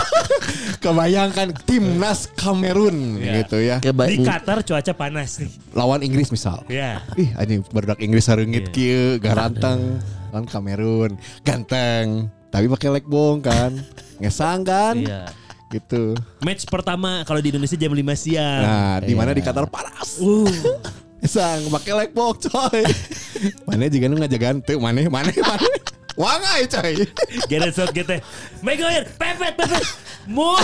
Kebayangkan timnas Kamerun Iya. gitu ya. keba- Di Qatar cuaca panas nih. Lawan Inggris misal. Ya. Ih, anjing barudak Inggris Iya. hareungit kieu, garanteng. Lawan Kamerun, ganteng. Tapi pakai leg bong kan. Ngesang kan? Iya. Gitu. Match pertama kalau di Indonesia jam 5 siang. Nah, di mana Iya. di Qatar panas. Uh, Sang pakai leg bong coy. mana juga nu ngajagaan teu mana mana mana. Wangai coy. Gareth Southgate. Maguire, pepet, pepet. Mu.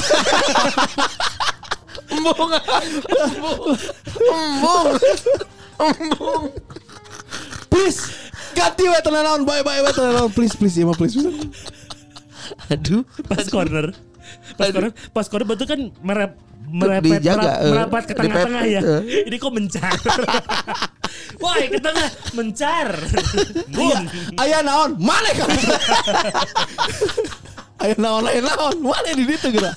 Embung. Embung. Please ganti we tenan naon bye bye we tenan naon please please ya mah please. Aduh. Pas corner. Pas corner, pas corner betul kan merep merepet Dijaga, merap- eh, merapat ke tengah-tengah ya. dipepet, Ini kok mencar. Wah, ke tengah mencar. Iya, Mun. aya naon? Mana kan? aya naon aya naon? Mana di ditu geura?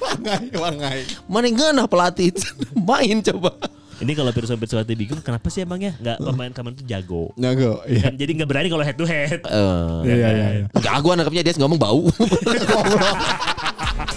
wangai wangai. Mana pelatih main coba. Ini kalau Pirsa Pirsawati bingung kenapa sih emangnya nggak pemain kamu itu jago. Jago. Iya. Kan jadi nggak berani kalau head to head. Eh, Iya iya iya. Enggak, gue nangkepnya dia ngomong bau.